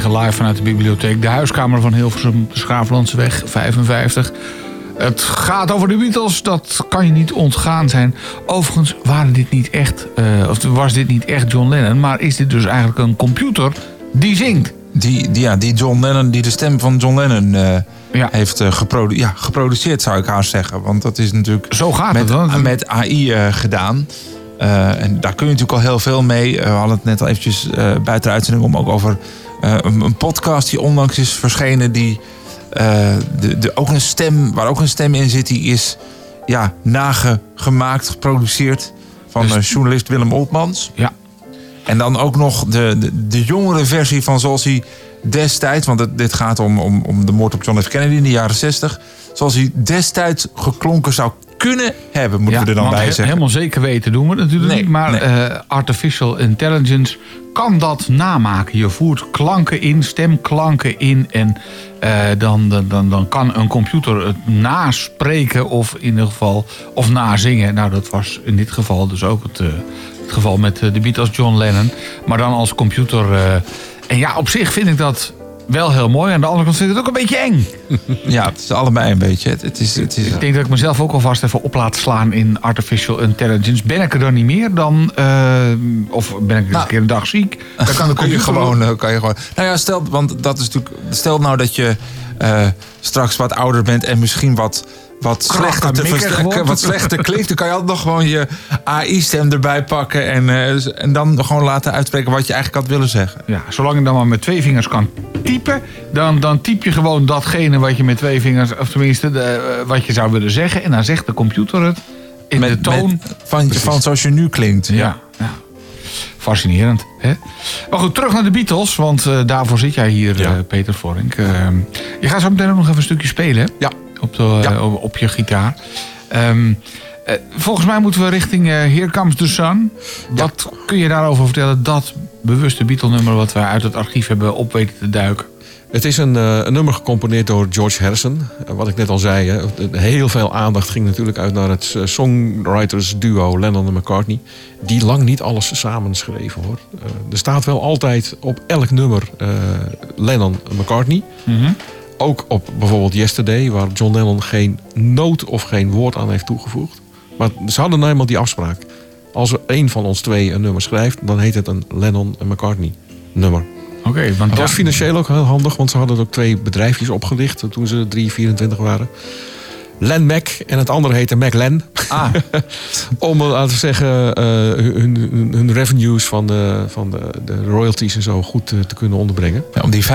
509 live vanuit de bibliotheek. De huiskamer van Hilversum, de Schaaflandseweg 55. Het gaat over de Beatles, dat kan je niet ontgaan zijn. Overigens waren dit niet echt, eh, of was dit niet echt John Lennon... maar is dit dus eigenlijk een computer die zingt. Die, die, ja, die John Lennon, die de stem van John Lennon eh, Ja. heeft eh, geprodu ja, geproduceerd, zou ik haast zeggen. Want dat is natuurlijk Zo gaat met, het met AI gedaan. En daar kun je natuurlijk al heel veel mee. We hadden het net al eventjes buiten de uitzending om ook over een, een podcast die onlangs is verschenen. Die eh, de, de, ook een stem, waar ook een stem in zit, die is ja, nagemaakt, geproduceerd van Dus- eh, journalist Willem Oltmans. Ja. En dan ook nog de, de, de jongere versie van zoals hij destijds, want het, dit gaat om, om, om de moord op John F. Kennedy in de jaren 60, zoals hij destijds geklonken zou kunnen hebben, moeten we er dan bij he- zeggen. Helemaal zeker weten doen we natuurlijk Nee, niet. Maar nee. eh, artificial intelligence kan dat namaken. Je voert klanken in, stemklanken in. En eh, dan, dan, dan, dan kan een computer het naspreken of in ieder geval of nazingen. Nou, dat was in dit geval dus ook het, eh, het geval met de Beatles John Lennon. Maar dan als computer. en ja, op zich vind ik dat wel heel mooi. Aan de andere kant vind ik het ook een beetje eng. Ja, het is allebei een beetje. Het, het is, het is, Ik denk dat ik mezelf ook alvast even op laat slaan in artificial intelligence. Ben ik er dan niet meer dan. eh, of ben ik eens Nou. een keer een dag ziek? Dan kan de kun je gewoon, eh, kan je gewoon. Nou ja, stel, want dat is natuurlijk. Stel nou dat je eh, straks wat ouder bent en misschien wat. Wat slechter, te versterken, wat slechter klinkt, dan kan je altijd nog gewoon je AI-stem erbij pakken en, eh, en dan gewoon laten uitspreken wat je eigenlijk had willen zeggen. Ja, zolang je dan maar met twee vingers kan typen, dan, dan typ je gewoon datgene wat je met twee vingers, of tenminste de, eh, wat je zou willen zeggen. En dan zegt de computer het in de toon. met- van, van zoals je nu klinkt. Ja, ja. Fascinerend. Hè? Maar goed, terug naar de Beatles, want eh, daarvoor zit jij hier, Ja. Peter Vorink. Eh, je gaat zo meteen ook nog even een stukje spelen, hè? Ja. Op, de, Ja. op, op je gitaar. Ehm, eh, volgens mij moeten we richting eh, Here Comes the Sun. Wat kun je daarover vertellen? Dat bewuste Beatle-nummer wat wij uit het archief hebben op weten te duiken. Het is een, eh, een nummer gecomponeerd door George Harrison. Eh, wat ik net al zei, hè, heel veel aandacht ging natuurlijk uit naar het eh, songwriters duo Lennon en McCartney. Die lang niet alles samen schreven hoor. Eh, er staat wel altijd op elk nummer eh, Lennon en McCartney. Ook op bijvoorbeeld Yesterday, waar John Lennon geen noot of geen woord aan heeft toegevoegd. Maar ze hadden nou eenmaal die afspraak. Als er één van ons twee een nummer schrijft, dan heet het een Lennon en McCartney nummer. Oké, want Dat was financieel ook heel handig, want ze hadden ook twee bedrijfjes opgericht toen ze 3, 24 waren. Len Mac en het andere heette Mac Len. Ah, Om eh, laten we zeggen eh, hun, hun, hun revenues van, de, van de, de royalties en zo goed eh, te kunnen onderbrengen. ja, om die 95%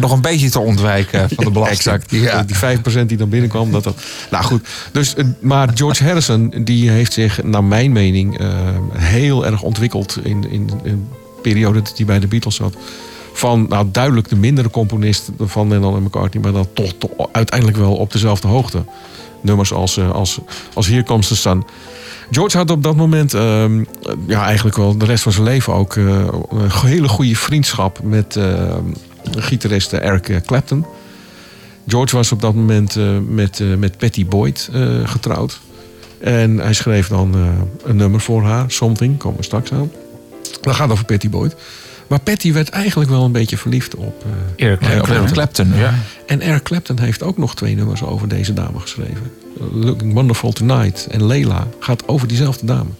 nog een beetje te ontwijken van de belasting. Exact. Ja. Die 5% die dan binnenkwam. Dat dat, nou goed. Dus, maar George Harrison die heeft zich, naar mijn mening, heel erg ontwikkeld in, in, in de periode dat hij bij de Beatles zat. Van nou, duidelijk de mindere componist van Lennon en McCartney, maar dan toch, uiteindelijk wel op dezelfde hoogte. Nummers als, eh, als, als the Sun. George had op dat moment, ehm, ja, eigenlijk wel de rest van zijn leven ook, eh, een hele goede vriendschap met eh, gitarist Eric Clapton. George was op dat moment met, met Patty Boyd getrouwd. En hij schreef dan een nummer voor haar, Something, komen we straks aan. Dat gaat over Patty Boyd. Maar Patty werd eigenlijk wel een beetje verliefd op eh, Eric Ja, Clapton. Eric Clapton. Ja. en Eric Clapton heeft ook nog twee nummers over deze dame geschreven. Looking Wonderful Tonight en Leila gaat over diezelfde dame.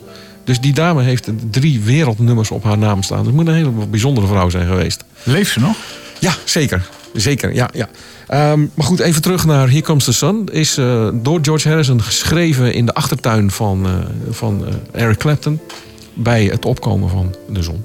Dus die dame heeft drie wereldnummers op haar naam staan. Dat moet een hele bijzondere vrouw zijn geweest. Leeft ze nog? Ja, zeker. Zeker, ja. ja. Ehm, maar goed, even terug naar Here Comes the Sun. Is eh, door George Harrison geschreven in de achtertuin van, eh, van eh, Eric Clapton. Bij het opkomen van de zon.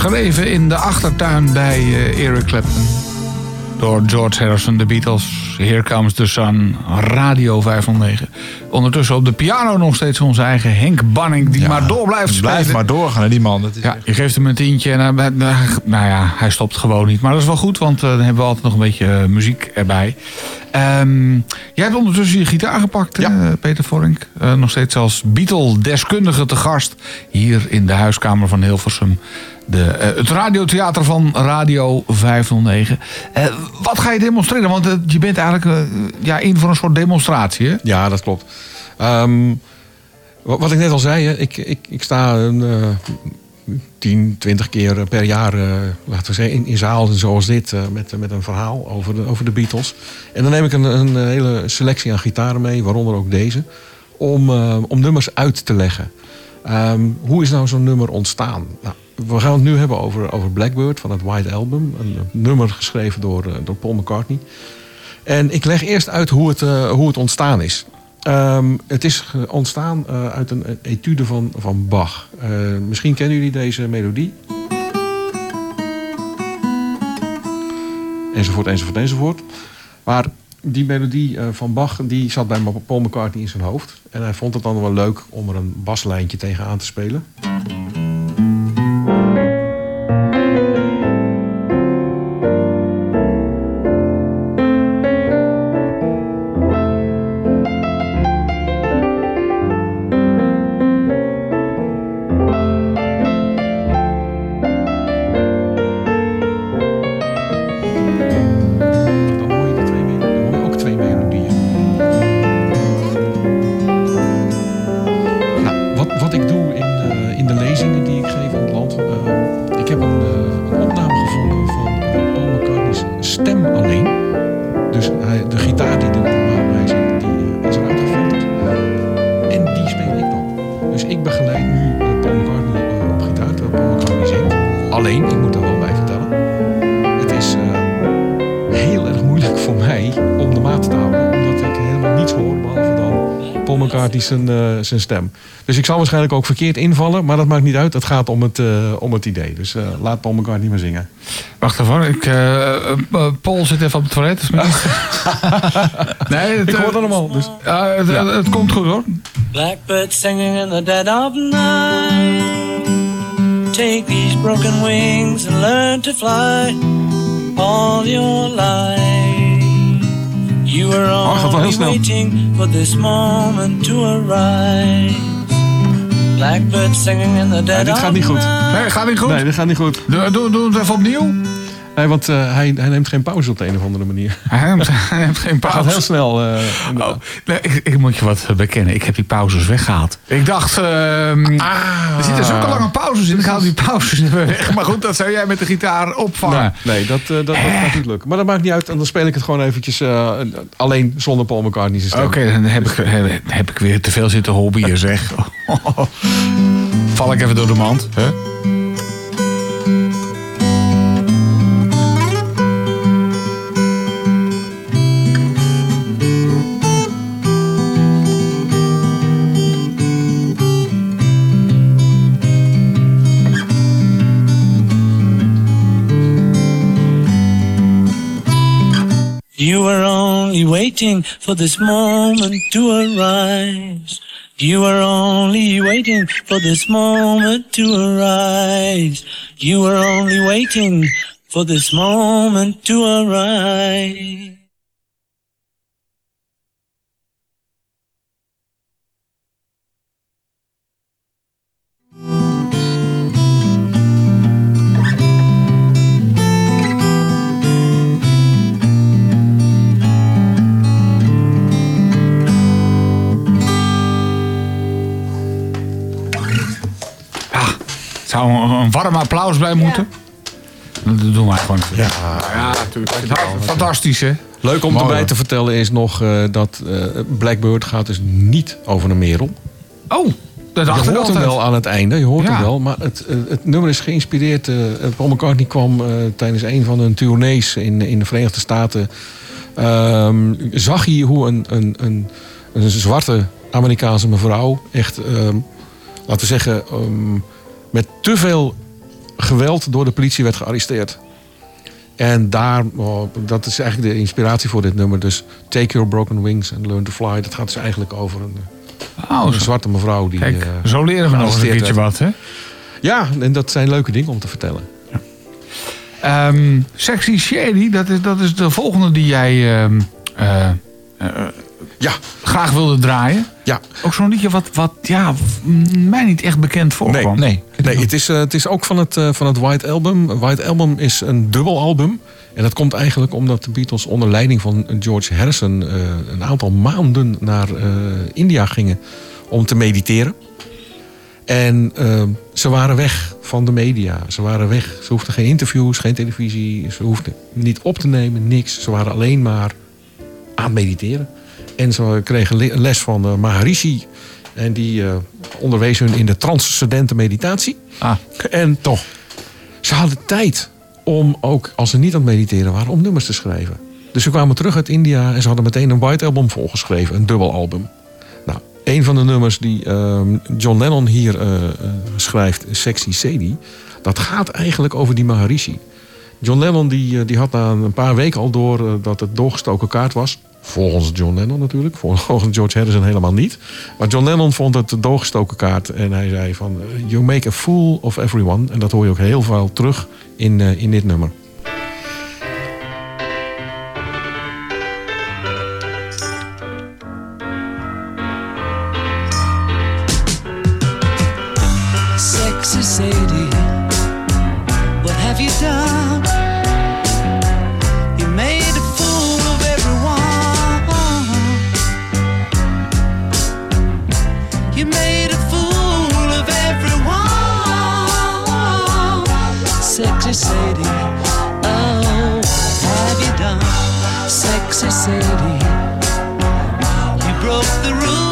Geschreven in de achtertuin bij eh, Eric Clapton. Door George Harrison, de Beatles. Here Comes the Sun, Radio 509. Ondertussen op de piano nog steeds onze eigen Henk Banning... die maar door blijft spelen. Blijf maar doorgaan, hè, die man. Dat is Ja, je geeft hem een tientje en hij, nou ja, hij stopt gewoon niet. Maar dat is wel goed, want eh, dan hebben we altijd nog een beetje eh, muziek erbij. Ehm, jij hebt ondertussen je gitaar gepakt, hè. Peter Vorink. Nog steeds als Beatle-deskundige te gast hier in de huiskamer van Hilversum. De, eh, het radiotheater van Radio 509. Eh, wat ga je demonstreren? Want eh, je bent eigenlijk ja, in voor een soort demonstratie, hè? Ja, dat klopt. Ehm, wa- wat ik net al zei, ik, ik, ik sta eh 10, 20 keer per jaar, laten we zeggen, in, zalen zoals dit, met, met een verhaal over de, over de Beatles. En dan neem ik een, een hele selectie aan gitaren mee, waaronder ook deze, om, om nummers uit te leggen. Ehm, hoe is nou zo'n nummer ontstaan? Nou, we gaan het nu hebben over, over Blackbird van het White Album. Een nummer geschreven door, eh, door Paul McCartney. En ik leg eerst uit hoe het, eh, hoe het ontstaan is. Ehm, het is ontstaan eh, uit een, etude van, van Bach. Misschien kennen jullie deze melodie. Enzovoort, enzovoort, enzovoort. Maar die melodie van Bach die zat bij Paul McCartney in zijn hoofd. En hij vond het dan wel leuk om er een baslijntje tegenaan te spelen. Zijn, eh, zijn stem. Dus ik zal waarschijnlijk ook verkeerd invallen. Maar dat maakt niet uit. Het gaat om het, eh, om het idee. Dus eh, laat Paul McCartney maar zingen. Wacht even, ik, Paul zit even op het toilet. niet- nee, het, Ik hoor het allemaal. Dus. het, het- het komt goed hoor. Blackbird singing in the dead of night. Take these broken wings and learn to fly all your life. You were Oh, gaat wel heel snel. waiting for this moment to arise. Blackbird singing in the dead Nee, dit gaat niet goed. Nee, gaat niet goed. Nee, dit gaat niet goed. Doe, doe, doe het even opnieuw. Nee, want eh, hij, hij neemt geen pauze op de een of andere manier. Hij neemt, hij neemt geen Hij gaat pauze. heel snel. eh, Oh, nee, ik, ik moet je wat bekennen. Ik heb die pauzes weggehaald. Ik dacht, ehm, er zitten zulke lange pauzes in. Ik haal die pauzes weg. Maar goed, dat zou jij met de gitaar opvangen. Nee, nee dat, eh, dat, dat gaat niet lukken. Maar dat maakt niet uit. En dan speel ik het gewoon eventjes eh, alleen zonder Paul McCartney zijn stem. Oké, dan heb ik, heb, heb ik weer te veel zitten hobbyen, zeg. Val ik even door de mand. Hè? You were only waiting for this moment to arise. You were only waiting for this moment to arise. You were only waiting for this moment to arise. Zou een, een warm applaus bij moeten? Dat doen wij gewoon. Ja, ja natuurlijk. Fantastisch, hè? Leuk om Mooi, erbij hoor. te vertellen is nog eh, dat eh, Blackbird gaat dus niet over een merel. Oh, dat dacht Je hoort hem wel aan het einde, je hoort Ja. hem wel. Maar het, eh, het nummer is geïnspireerd. eh, Paul McCartney kwam eh, tijdens een van hun tournees in, in de Verenigde Staten. ehm, zag hij hoe een, een, een, een zwarte Amerikaanse mevrouw echt, ehm, laten we zeggen, ehm, met te veel geweld door de politie werd gearresteerd. En daar, oh, dat is eigenlijk de inspiratie voor dit nummer. Dus Take Your Broken Wings and Learn to Fly. Dat gaat dus eigenlijk over een, Oh, een zwarte mevrouw die... Kijk, eh, zo leren we nog een keertje werd. wat, hè? Ja, en dat zijn leuke dingen om te vertellen. Ehm, Sexy Shady, dat is, dat is de volgende die jij ehm, eh, eh, Ja, graag wilde draaien. ja. Ook zo'n liedje wat, wat ja, mij niet echt bekend voorkwam. Nee. Nee, het is, eh, het is ook van het, eh, van het White Album. White Album is een dubbelalbum. En dat komt eigenlijk omdat de Beatles onder leiding van George Harrison... eh, een aantal maanden naar India gingen om te mediteren. En ze waren weg van de media. Ze waren weg. Ze hoefden geen interviews, geen televisie. Ze hoefden niet op te nemen, niks. Ze waren alleen maar aan het mediteren. En ze kregen le- les van eh, Maharishi. En die eh, onderwees hun in de transcendente meditatie. Ah. En toch, ze hadden tijd om ook, als ze niet aan het mediteren waren, om nummers te schrijven. Dus ze kwamen terug uit India en ze hadden meteen een White Album volgeschreven, een dubbelalbum. Nou, een van de nummers die ehm, John Lennon hier eh, schrijft, Sexy Sadie, dat gaat eigenlijk over die Maharishi. John Lennon die, die had na een paar weken al door dat het doorgestoken kaart was. Volgens John Lennon natuurlijk. Volgens George Harrison helemaal niet. Maar John Lennon vond het doorgestoken kaart. En hij zei van... You make a fool of everyone. En dat hoor je ook heel veel terug in, eh, in dit nummer. Sexy Sadie, oh, have you done? Sexy Sadie, you broke the rules.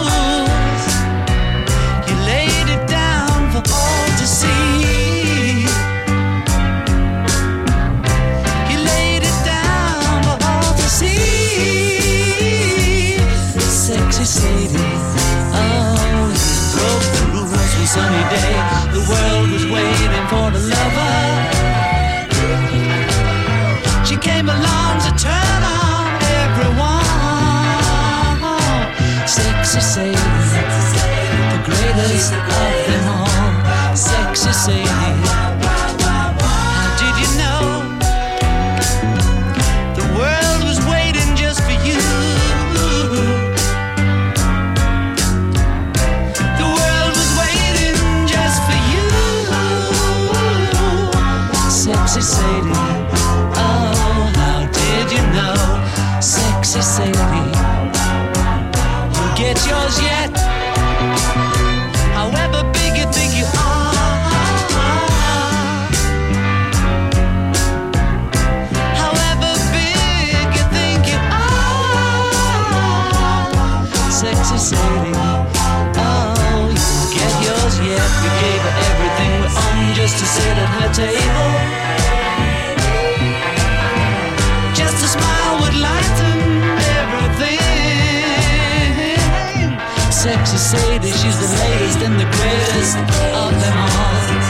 Sexy Sadie the greatest of them all, sexy Sadie. Just a smile would lighten everything. Sexy Sadie, she's the latest and the greatest of them all.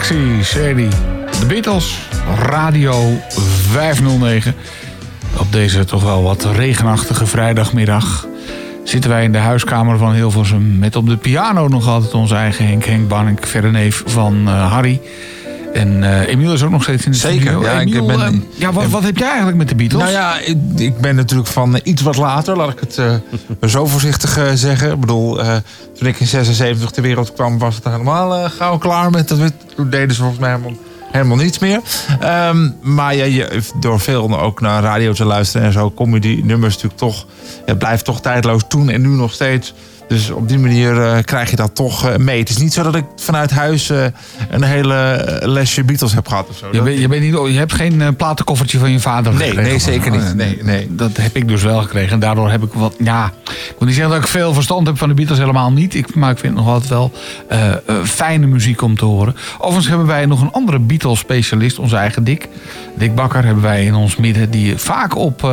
Sexy Shady. De Beatles. Radio 509. Op deze toch wel wat regenachtige vrijdagmiddag zitten wij in de huiskamer van Hilversum... met op de piano nog altijd onze eigen Henk, Henk Banning, verre neef van eh, Harry. En eh Emiel is ook nog steeds in de Zeker, studio. ja, ik ben- eh, ja, wat, wat heb jij eigenlijk met de Beatles? Nou ja, ik, ik ben natuurlijk van eh, iets wat later, laat ik het zo voorzichtig zeggen. Ik bedoel, toen ik in 76 ter wereld kwam, was het helemaal gauw klaar met dat. Toen deden ze volgens mij helemaal, helemaal niets meer. Ehm, maar ja, je, door veel ook naar radio te luisteren en zo, kom je die nummers natuurlijk toch. Het blijft toch tijdloos toen en nu nog steeds. Dus op die manier eh, krijg je dat toch eh, mee. Het is niet zo dat ik vanuit huis eh, een hele lesje Beatles heb gehad of zo. Je, bent- je, bent niet, je hebt geen platenkoffertje van je vader Nee, gekregen? nee, zeker niet. Oh, Nee, nee. Dat heb ik dus wel gekregen. En daardoor heb ik wat... Ja, ik wil niet zeggen dat ik veel verstand heb van de Beatles. Helemaal niet. Ik, maar ik vind het nog altijd wel fijne muziek om te horen. Overigens hebben wij nog een andere Beatles-specialist. Onze eigen Dick. Dick Bakker hebben wij in ons midden. Die vaak op,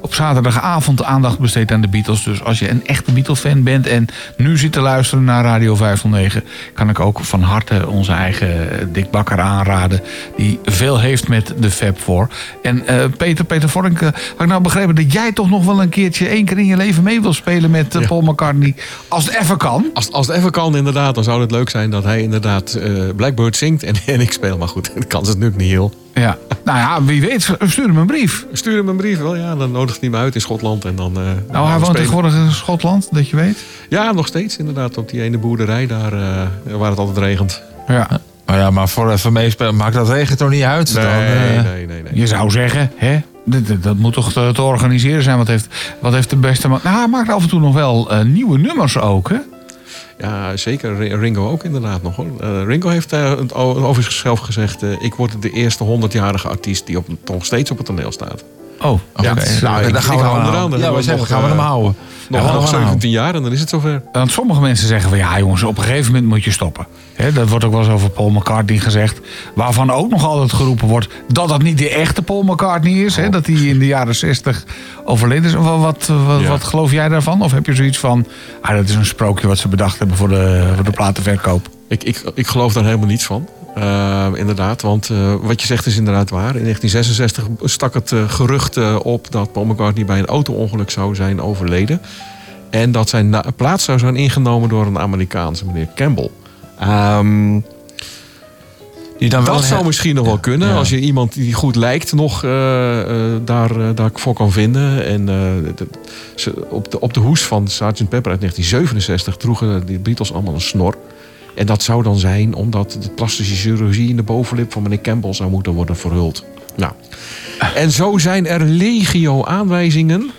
op zaterdagavond aandacht besteedt aan de Beatles. Dus als je een echte Beatles-fan bent... en nu zit te luisteren naar Radio 509... kan ik ook van harte onze eigen Dick Bakker aanraden. Die veel heeft met de Fab Four. En eh, Peter, Peter Vorink, eh, had ik nou begrepen... dat jij toch nog wel een keertje één keer in je leven mee wil spelen met eh, Paul McCartney. Als het even kan. Als, als het even kan, inderdaad, dan zou het leuk zijn dat hij inderdaad eh, Blackbird zingt en, en ik speel. Maar goed, dat kan ze natuurlijk niet heel. Ja. Nou ja, wie weet, stuur hem een brief. Stuur hem een brief wel, ja, dan nodigt hij me uit in Schotland en dan. eh, Nou, dan hij woont tegenwoordig in Schotland, dat je weet. Ja, nog steeds inderdaad, op die ene boerderij daar eh, waar het altijd regent. Ja. Maar ja, maar voor even meespelen, maakt dat regen toch niet uit? Nee, dan, eh, nee, nee, nee. Je zou zeggen, hè? Dat, dat- dat moet toch te, te organiseren zijn. Wat heeft, wat heeft de beste man... Nou, hij maakt af en toe nog wel eh, nieuwe nummers ook, hè? Ja, zeker. Ri- Ringo ook inderdaad nog hoor. Eh, Ringo heeft o- over zichzelf gezegd: eh, Ik word de eerste 100-jarige artiest die op, nog steeds op het toneel staat. Oh, Oké, ja. nou, dan gaan we hem. Dan Ja, we we zeggen, nog, gaan we hem houden. Nog, nog we gaan 17 jaar en dan is het zover. Want sommige mensen zeggen van ja jongens, op een gegeven moment moet je stoppen. Dat wordt ook wel eens over Paul McCartney gezegd. Waarvan ook nog altijd geroepen wordt dat dat niet de echte Paul McCartney is. Hè, dat hij in de jaren 60 overleden is. Wat, wat, wat, Ja. wat geloof jij daarvan? Of heb je zoiets van, ah, dat is een sprookje wat ze bedacht hebben voor de, voor de platenverkoop? Ik, ik, ik geloof daar helemaal niets van. Eh, inderdaad, want eh, wat je zegt is inderdaad waar. In 1966 stak het eh, gerucht op dat Paul McCartney bij een auto-ongeluk zou zijn overleden. En dat zijn plaats zou zijn ingenomen door een Amerikaanse meneer Campbell. Ehm, Die dan wel dat zou misschien nog wel kunnen. Ja. Als je iemand die goed lijkt nog daar, daarvoor kan vinden. En de- ze, op, de, op de hoes van Sgt. Pepper uit 1967 droegen de Beatles allemaal een snor. En dat zou dan zijn omdat de plastische chirurgie in de bovenlip van meneer Campbell zou moeten worden verhuld. Nou. En zo zijn er legio aanwijzingen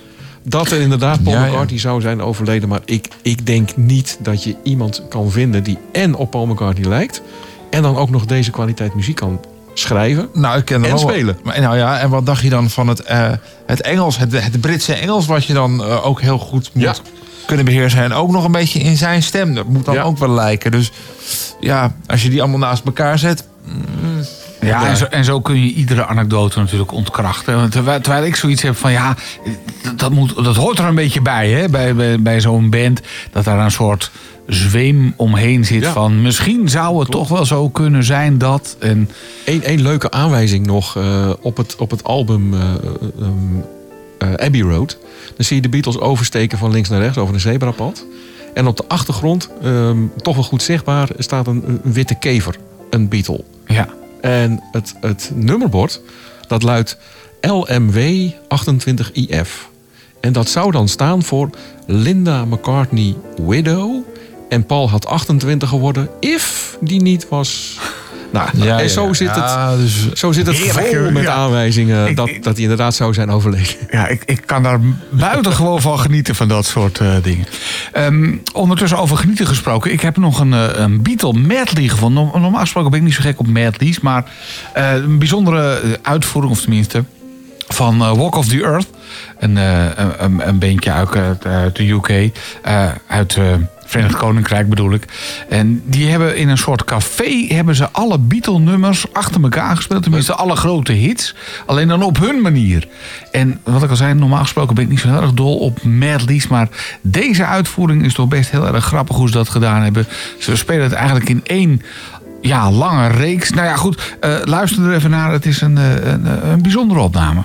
dat er inderdaad Paul Ja, ja. McCartney zou zijn overleden. Maar ik, ik denk niet dat je iemand kan vinden die en op Paul McCartney lijkt. En dan ook nog deze kwaliteit muziek kan schrijven. Nou, ik ken En wel spelen. Maar, nou ja, en wat dacht je dan van het, eh, het Engels, het, het Britse Engels, wat je dan eh, ook heel goed moet Ja. kunnen beheersen. En ook nog een beetje in zijn stem. Dat moet dan Ja. ook wel lijken. Dus ja, als je die allemaal naast elkaar zet. Ja, en zo, en zo kun je iedere anekdote natuurlijk ontkrachten. Terwijl, terwijl ik zoiets heb van ja, dat, dat moet, dat hoort er een beetje bij, hè? Bij, bij, bij zo'n band. Dat daar een soort zweem omheen zit Ja. van misschien zou het toch wel zo kunnen zijn dat. En Eén één leuke aanwijzing nog eh, op, het, op het album eh, ehm, eh, Abbey Road. Dan zie je de Beatles oversteken van links naar rechts over een zebrapad. En op de achtergrond, ehm, toch wel goed zichtbaar, staat een, een witte kever. Een Beatle. ja, En het, het nummerbord, dat luidt LMW 28IF. En dat zou dan staan voor Linda McCartney Widow. En Paul had 28 geworden, if die niet was. Nou, Ja, en zo ja. zit het, Ja, dus, zo zit het vol met aanwijzingen Ik- dat, ik- dat hij inderdaad zou zijn overleden. ja ik, ik kan daar buitengewoon van genieten van dat soort eh, dingen. Ehm, ondertussen over genieten gesproken. Ik heb nog een, eh, een Beatle medley gevonden. Norm- Normaal gesproken ben ik niet zo gek op medleys. Maar eh, een bijzondere uitvoering, of tenminste... van Walk of the Earth. Een, een, een, een bandje uit, uit, de UK. uit Verenigd Koninkrijk bedoel ik. En die hebben in een soort café... hebben ze alle Beatle-nummers achter elkaar gespeeld. Tenminste, alle grote hits. Alleen dan op hun manier. En wat ik al zei, normaal gesproken ben ik niet zo heel erg dol op medleys. Maar deze uitvoering is toch best heel erg grappig hoe ze dat gedaan hebben. Ze spelen het eigenlijk in één ja, lange reeks. Nou ja, goed, eh, luister er even naar. Het is een, eh, een, een bijzondere opname.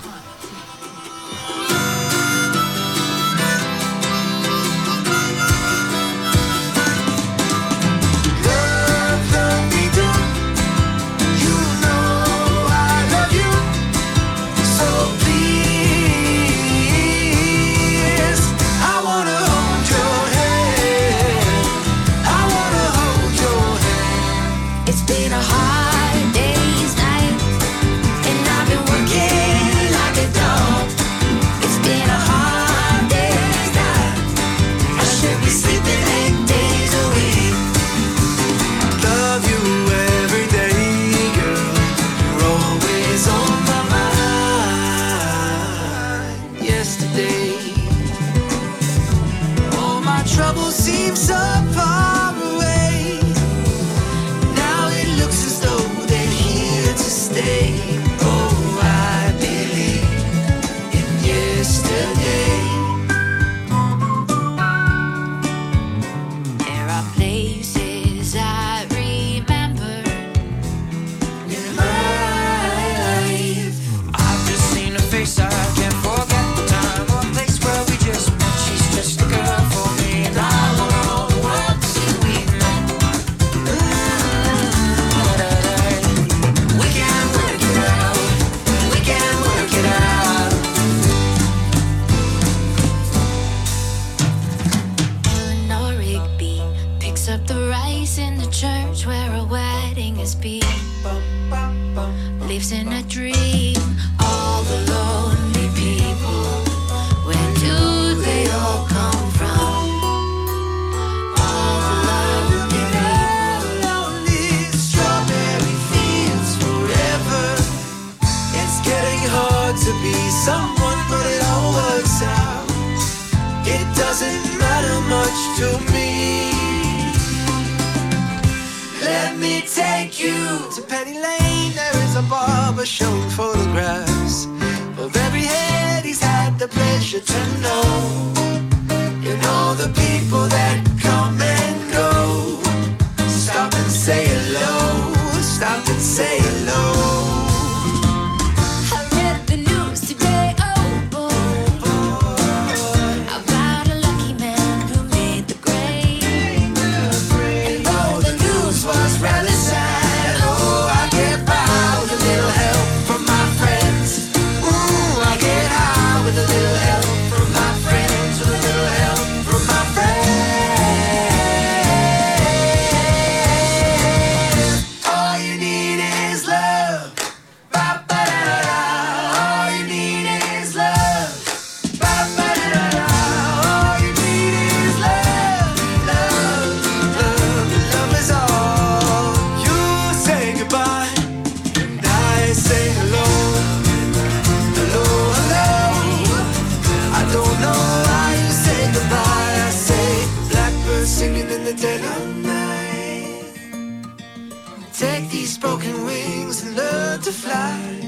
butterfly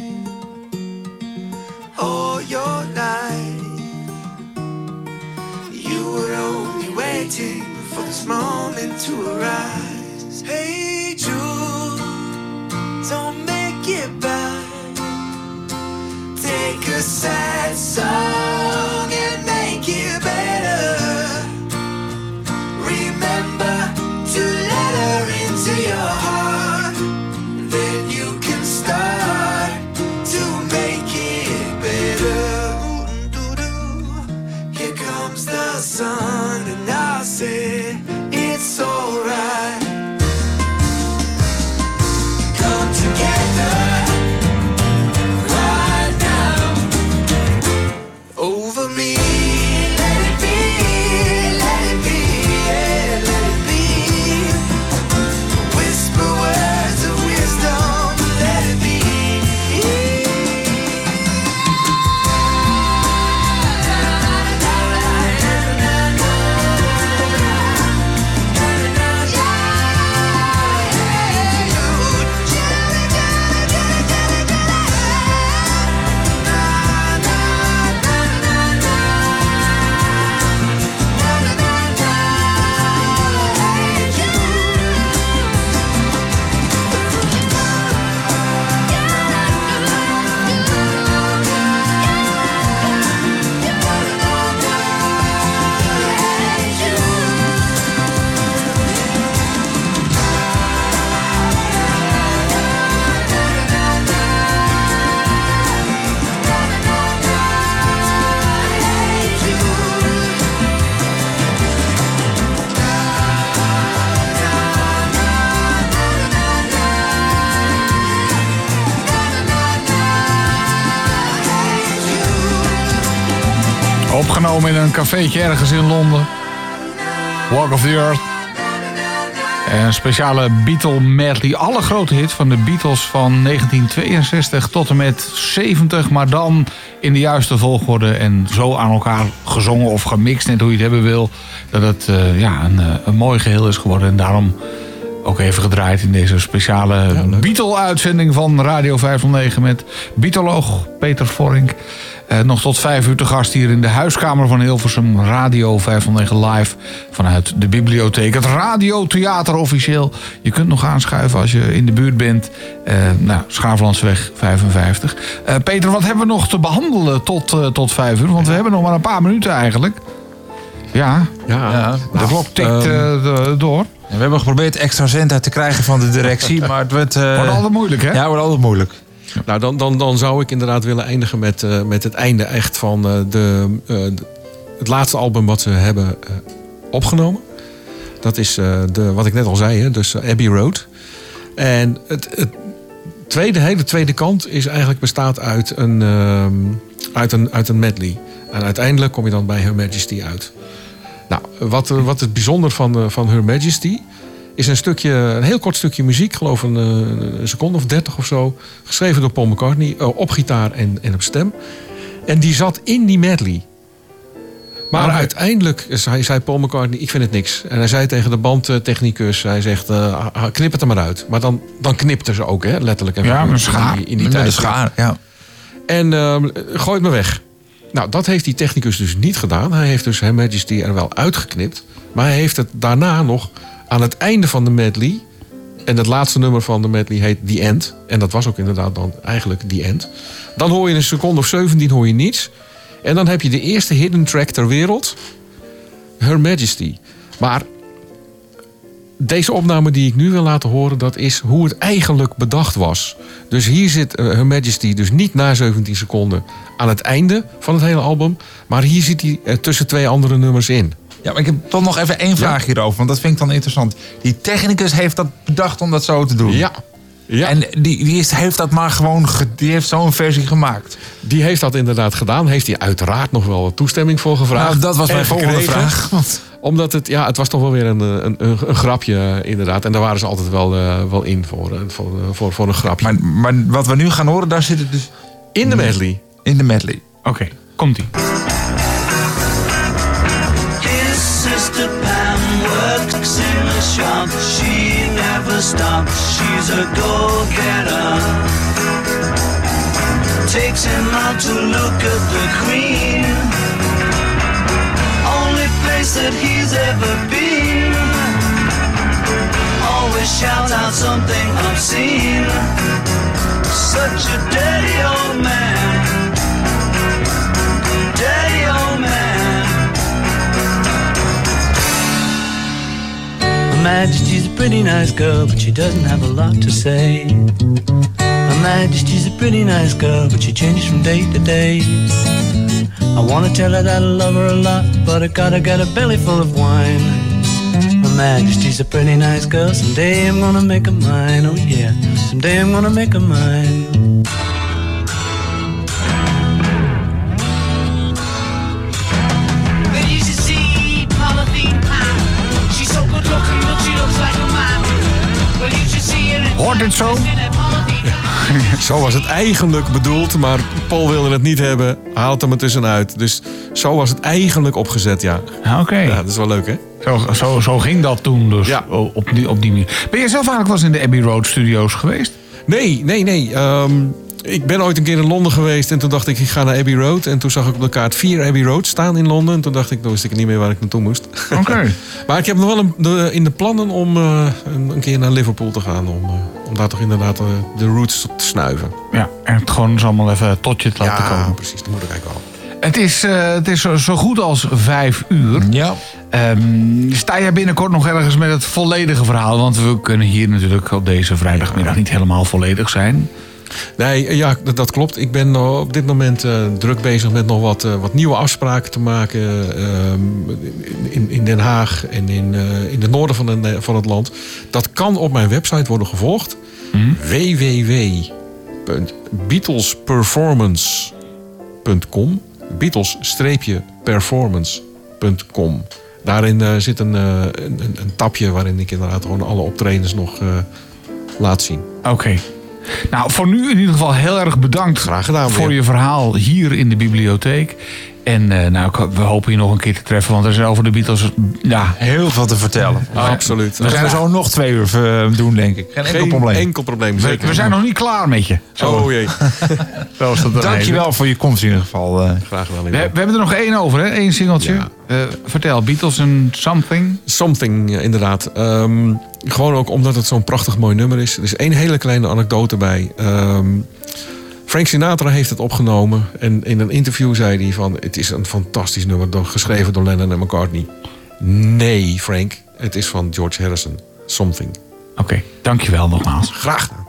all your life. You were only waiting for this moment to arise. Hey, Jude, don't make it bad. Take a sad song. opgenomen in een cafeetje ergens in Londen. Walk of the Earth. Een speciale Beatle medley. Alle grote hits van de Beatles van 1962 tot en met 70. Maar dan in de juiste volgorde en zo aan elkaar gezongen of gemixt. Net hoe je het hebben wil. Dat het eh, ja, een, eh, een mooi geheel is geworden. En daarom ook even gedraaid in deze speciale ja, Beatle-uitzending van Radio 509... met Beatoloog Peter Vorink. Eh, nog tot vijf uur te gast hier in de huiskamer van Hilversum. Radio 509 live vanuit de bibliotheek. Het Radiotheater officieel. Je kunt nog aanschuiven als je in de buurt bent. Eh nou, Schaaflandsweg 55. Eh, Peter, wat hebben we nog te behandelen tot, eh, tot vijf uur? Want we hebben nog maar een paar minuten eigenlijk. Ja, Ja, Ja. de klok tikt ehm, eh, door. we hebben geprobeerd extra centen te krijgen van de directie, maar het wordt... eh, Wordt altijd moeilijk, hè? Ja, wordt altijd moeilijk. Nou, dan, dan, dan zou ik inderdaad willen eindigen met, eh, met het einde echt van eh, de, eh, de- het laatste album wat ze hebben opgenomen. Dat is de, wat ik net al zei, hè, dus Abbey Road. En het, het tweede, hele tweede kant is eigenlijk bestaat uit een, ehm, uit, een, uit een medley. En uiteindelijk kom je dan bij Her Majesty uit. Nou, wat, wat het bijzonder van, van Her Majesty is een stukje, een heel kort stukje muziek, geloof een, eh, een seconde of dertig of zo, geschreven door Paul McCartney eh, op gitaar en, en op stem. En die zat in die medley. Maar uiteindelijk zei, zei Paul McCartney, ik vind het niks. En hij zei tegen de bandtechnicus, hij zegt, eh, knip het er maar uit. Maar dan, dan knipten ze ook, hè, letterlijk. En Ja, met schaar. In die, in die Met tijd. de schaar, ja. En ehm, gooi het me weg. Nou, dat heeft die technicus dus niet gedaan. Hij heeft dus Her Majesty er wel uitgeknipt. Maar hij heeft het daarna nog aan het einde van de medley... en het laatste nummer van de medley heet The End. En dat was ook inderdaad dan eigenlijk The End. Dan hoor je een seconde of 17 hoor je niets. En dan heb je de eerste hidden track ter wereld. Her Majesty. Maar deze opname die ik nu wil laten horen, dat is hoe het eigenlijk bedacht was. Dus hier zit eh, Her Majesty dus niet na 17 seconden aan het einde van het hele album. Maar hier zit hij eh, tussen twee andere nummers in. Ja, maar ik heb toch nog even één vraag hierover, want dat vind ik dan interessant. Die technicus heeft dat bedacht om dat zo te doen. Ja. ja. En die, die is, heeft dat maar gewoon, ge- die heeft zo'n versie gemaakt. die heeft dat inderdaad gedaan. Heeft hij uiteraard nog wel toestemming voor gevraagd. Nou, dat was mijn volgende gekregen. vraag. Want- Omdat het, ja, het was toch wel weer een, een, een, een grapje eh, inderdaad. En daar waren ze altijd wel, eh, wel in voor, eh, voor, eh, voor, voor een grapje. Maar, maar wat we nu gaan horen, daar zit het dus in de medley. in de medley. Oké, komt-ie. She never stops. She's a go-getter. Takes him out to look at the Queen. Only place that he's ever been. Always shouts out something obscene. Such a dirty old man. Majesty's a pretty nice girl, but she doesn't have a lot to say. Her Majesty's a pretty nice girl, but she changes from day to day. I wanna tell her that I love her a lot, but I gotta get a belly full of wine. Her Majesty's a pretty nice girl, someday I'm gonna make her mine, oh yeah, someday I'm gonna make her mine. Hoort dit zo? Zo was het eigenlijk bedoeld, maar Paul wilde het niet hebben. Haalt hem er tussenuit. Dus zo was het eigenlijk opgezet, ja. Ja, Oké, Ja, dat is wel leuk, hè? zo, zo, zo ging dat toen dus. Ja. Op, die, op die manier. Ben je zelf eigenlijk wel eens in de Abbey Road Studios geweest? Nee, nee, nee. Ehm, ik ben ooit een keer in Londen geweest en toen dacht ik, ik ga naar Abbey Road. En toen zag ik op de kaart vier Abbey Road staan in Londen. En toen dacht ik, toen wist ik niet meer waar ik naartoe moest. Oké. maar ik heb nog wel een, de, in de plannen om eh, een, een keer naar Liverpool te gaan. Om, eh, om daar toch inderdaad eh, de roots te snuiven. Ja, en het gewoon eens allemaal even tot je te laten komen. precies. Dat moet ik eigenlijk wel. Het is, eh, het is zo, zo goed als vijf uur. Ja. Ehm, sta jij binnenkort nog ergens met het volledige verhaal? Want we kunnen hier natuurlijk op deze vrijdagmiddag niet helemaal volledig zijn. Nee, eh, ja, dat, dat klopt. Ik ben eh, op dit moment eh, druk bezig met nog wat, wat nieuwe afspraken te maken. ehm, in, in Den Haag en in, in het noorden van, de- van het land. Dat kan op mijn website worden gevolgd. www.beatlesperformance.com Beatles-performance.com Daarin zit een, een, tapje waarin ik inderdaad gewoon alle optredens nog laat zien. Oké. Nou, voor nu in ieder geval heel erg bedankt Graag gedaan, voor je verhaal hier in de bibliotheek. En eh, nou, we hopen je nog een keer te treffen, want er is over de Beatles. Ja, Heel veel te vertellen. Absoluut. We gaan zo nog twee uur eh, doen, denk ik. Geen enkel Geen probleem. enkel probleem. we, Zeker. we zijn nog niet klaar met je. Zo, Oh jee. dat dan Dankjewel voor je komst in ieder geval. eh. Graag gedaan. We, we hebben er nog één over, hè? Eén singeltje. Ja. Eh, vertel, Beatles en Something. Something, inderdaad. Ehm, gewoon ook omdat het zo'n prachtig mooi nummer is. Er is één hele kleine anekdote bij. Ehm, Frank Sinatra heeft het opgenomen. En in een interview zei hij van... het is een fantastisch nummer, door, geschreven door Lennon en McCartney. Nee, Frank. Het is van George Harrison. Something. Oké, dankjewel nogmaals. Graag gedaan.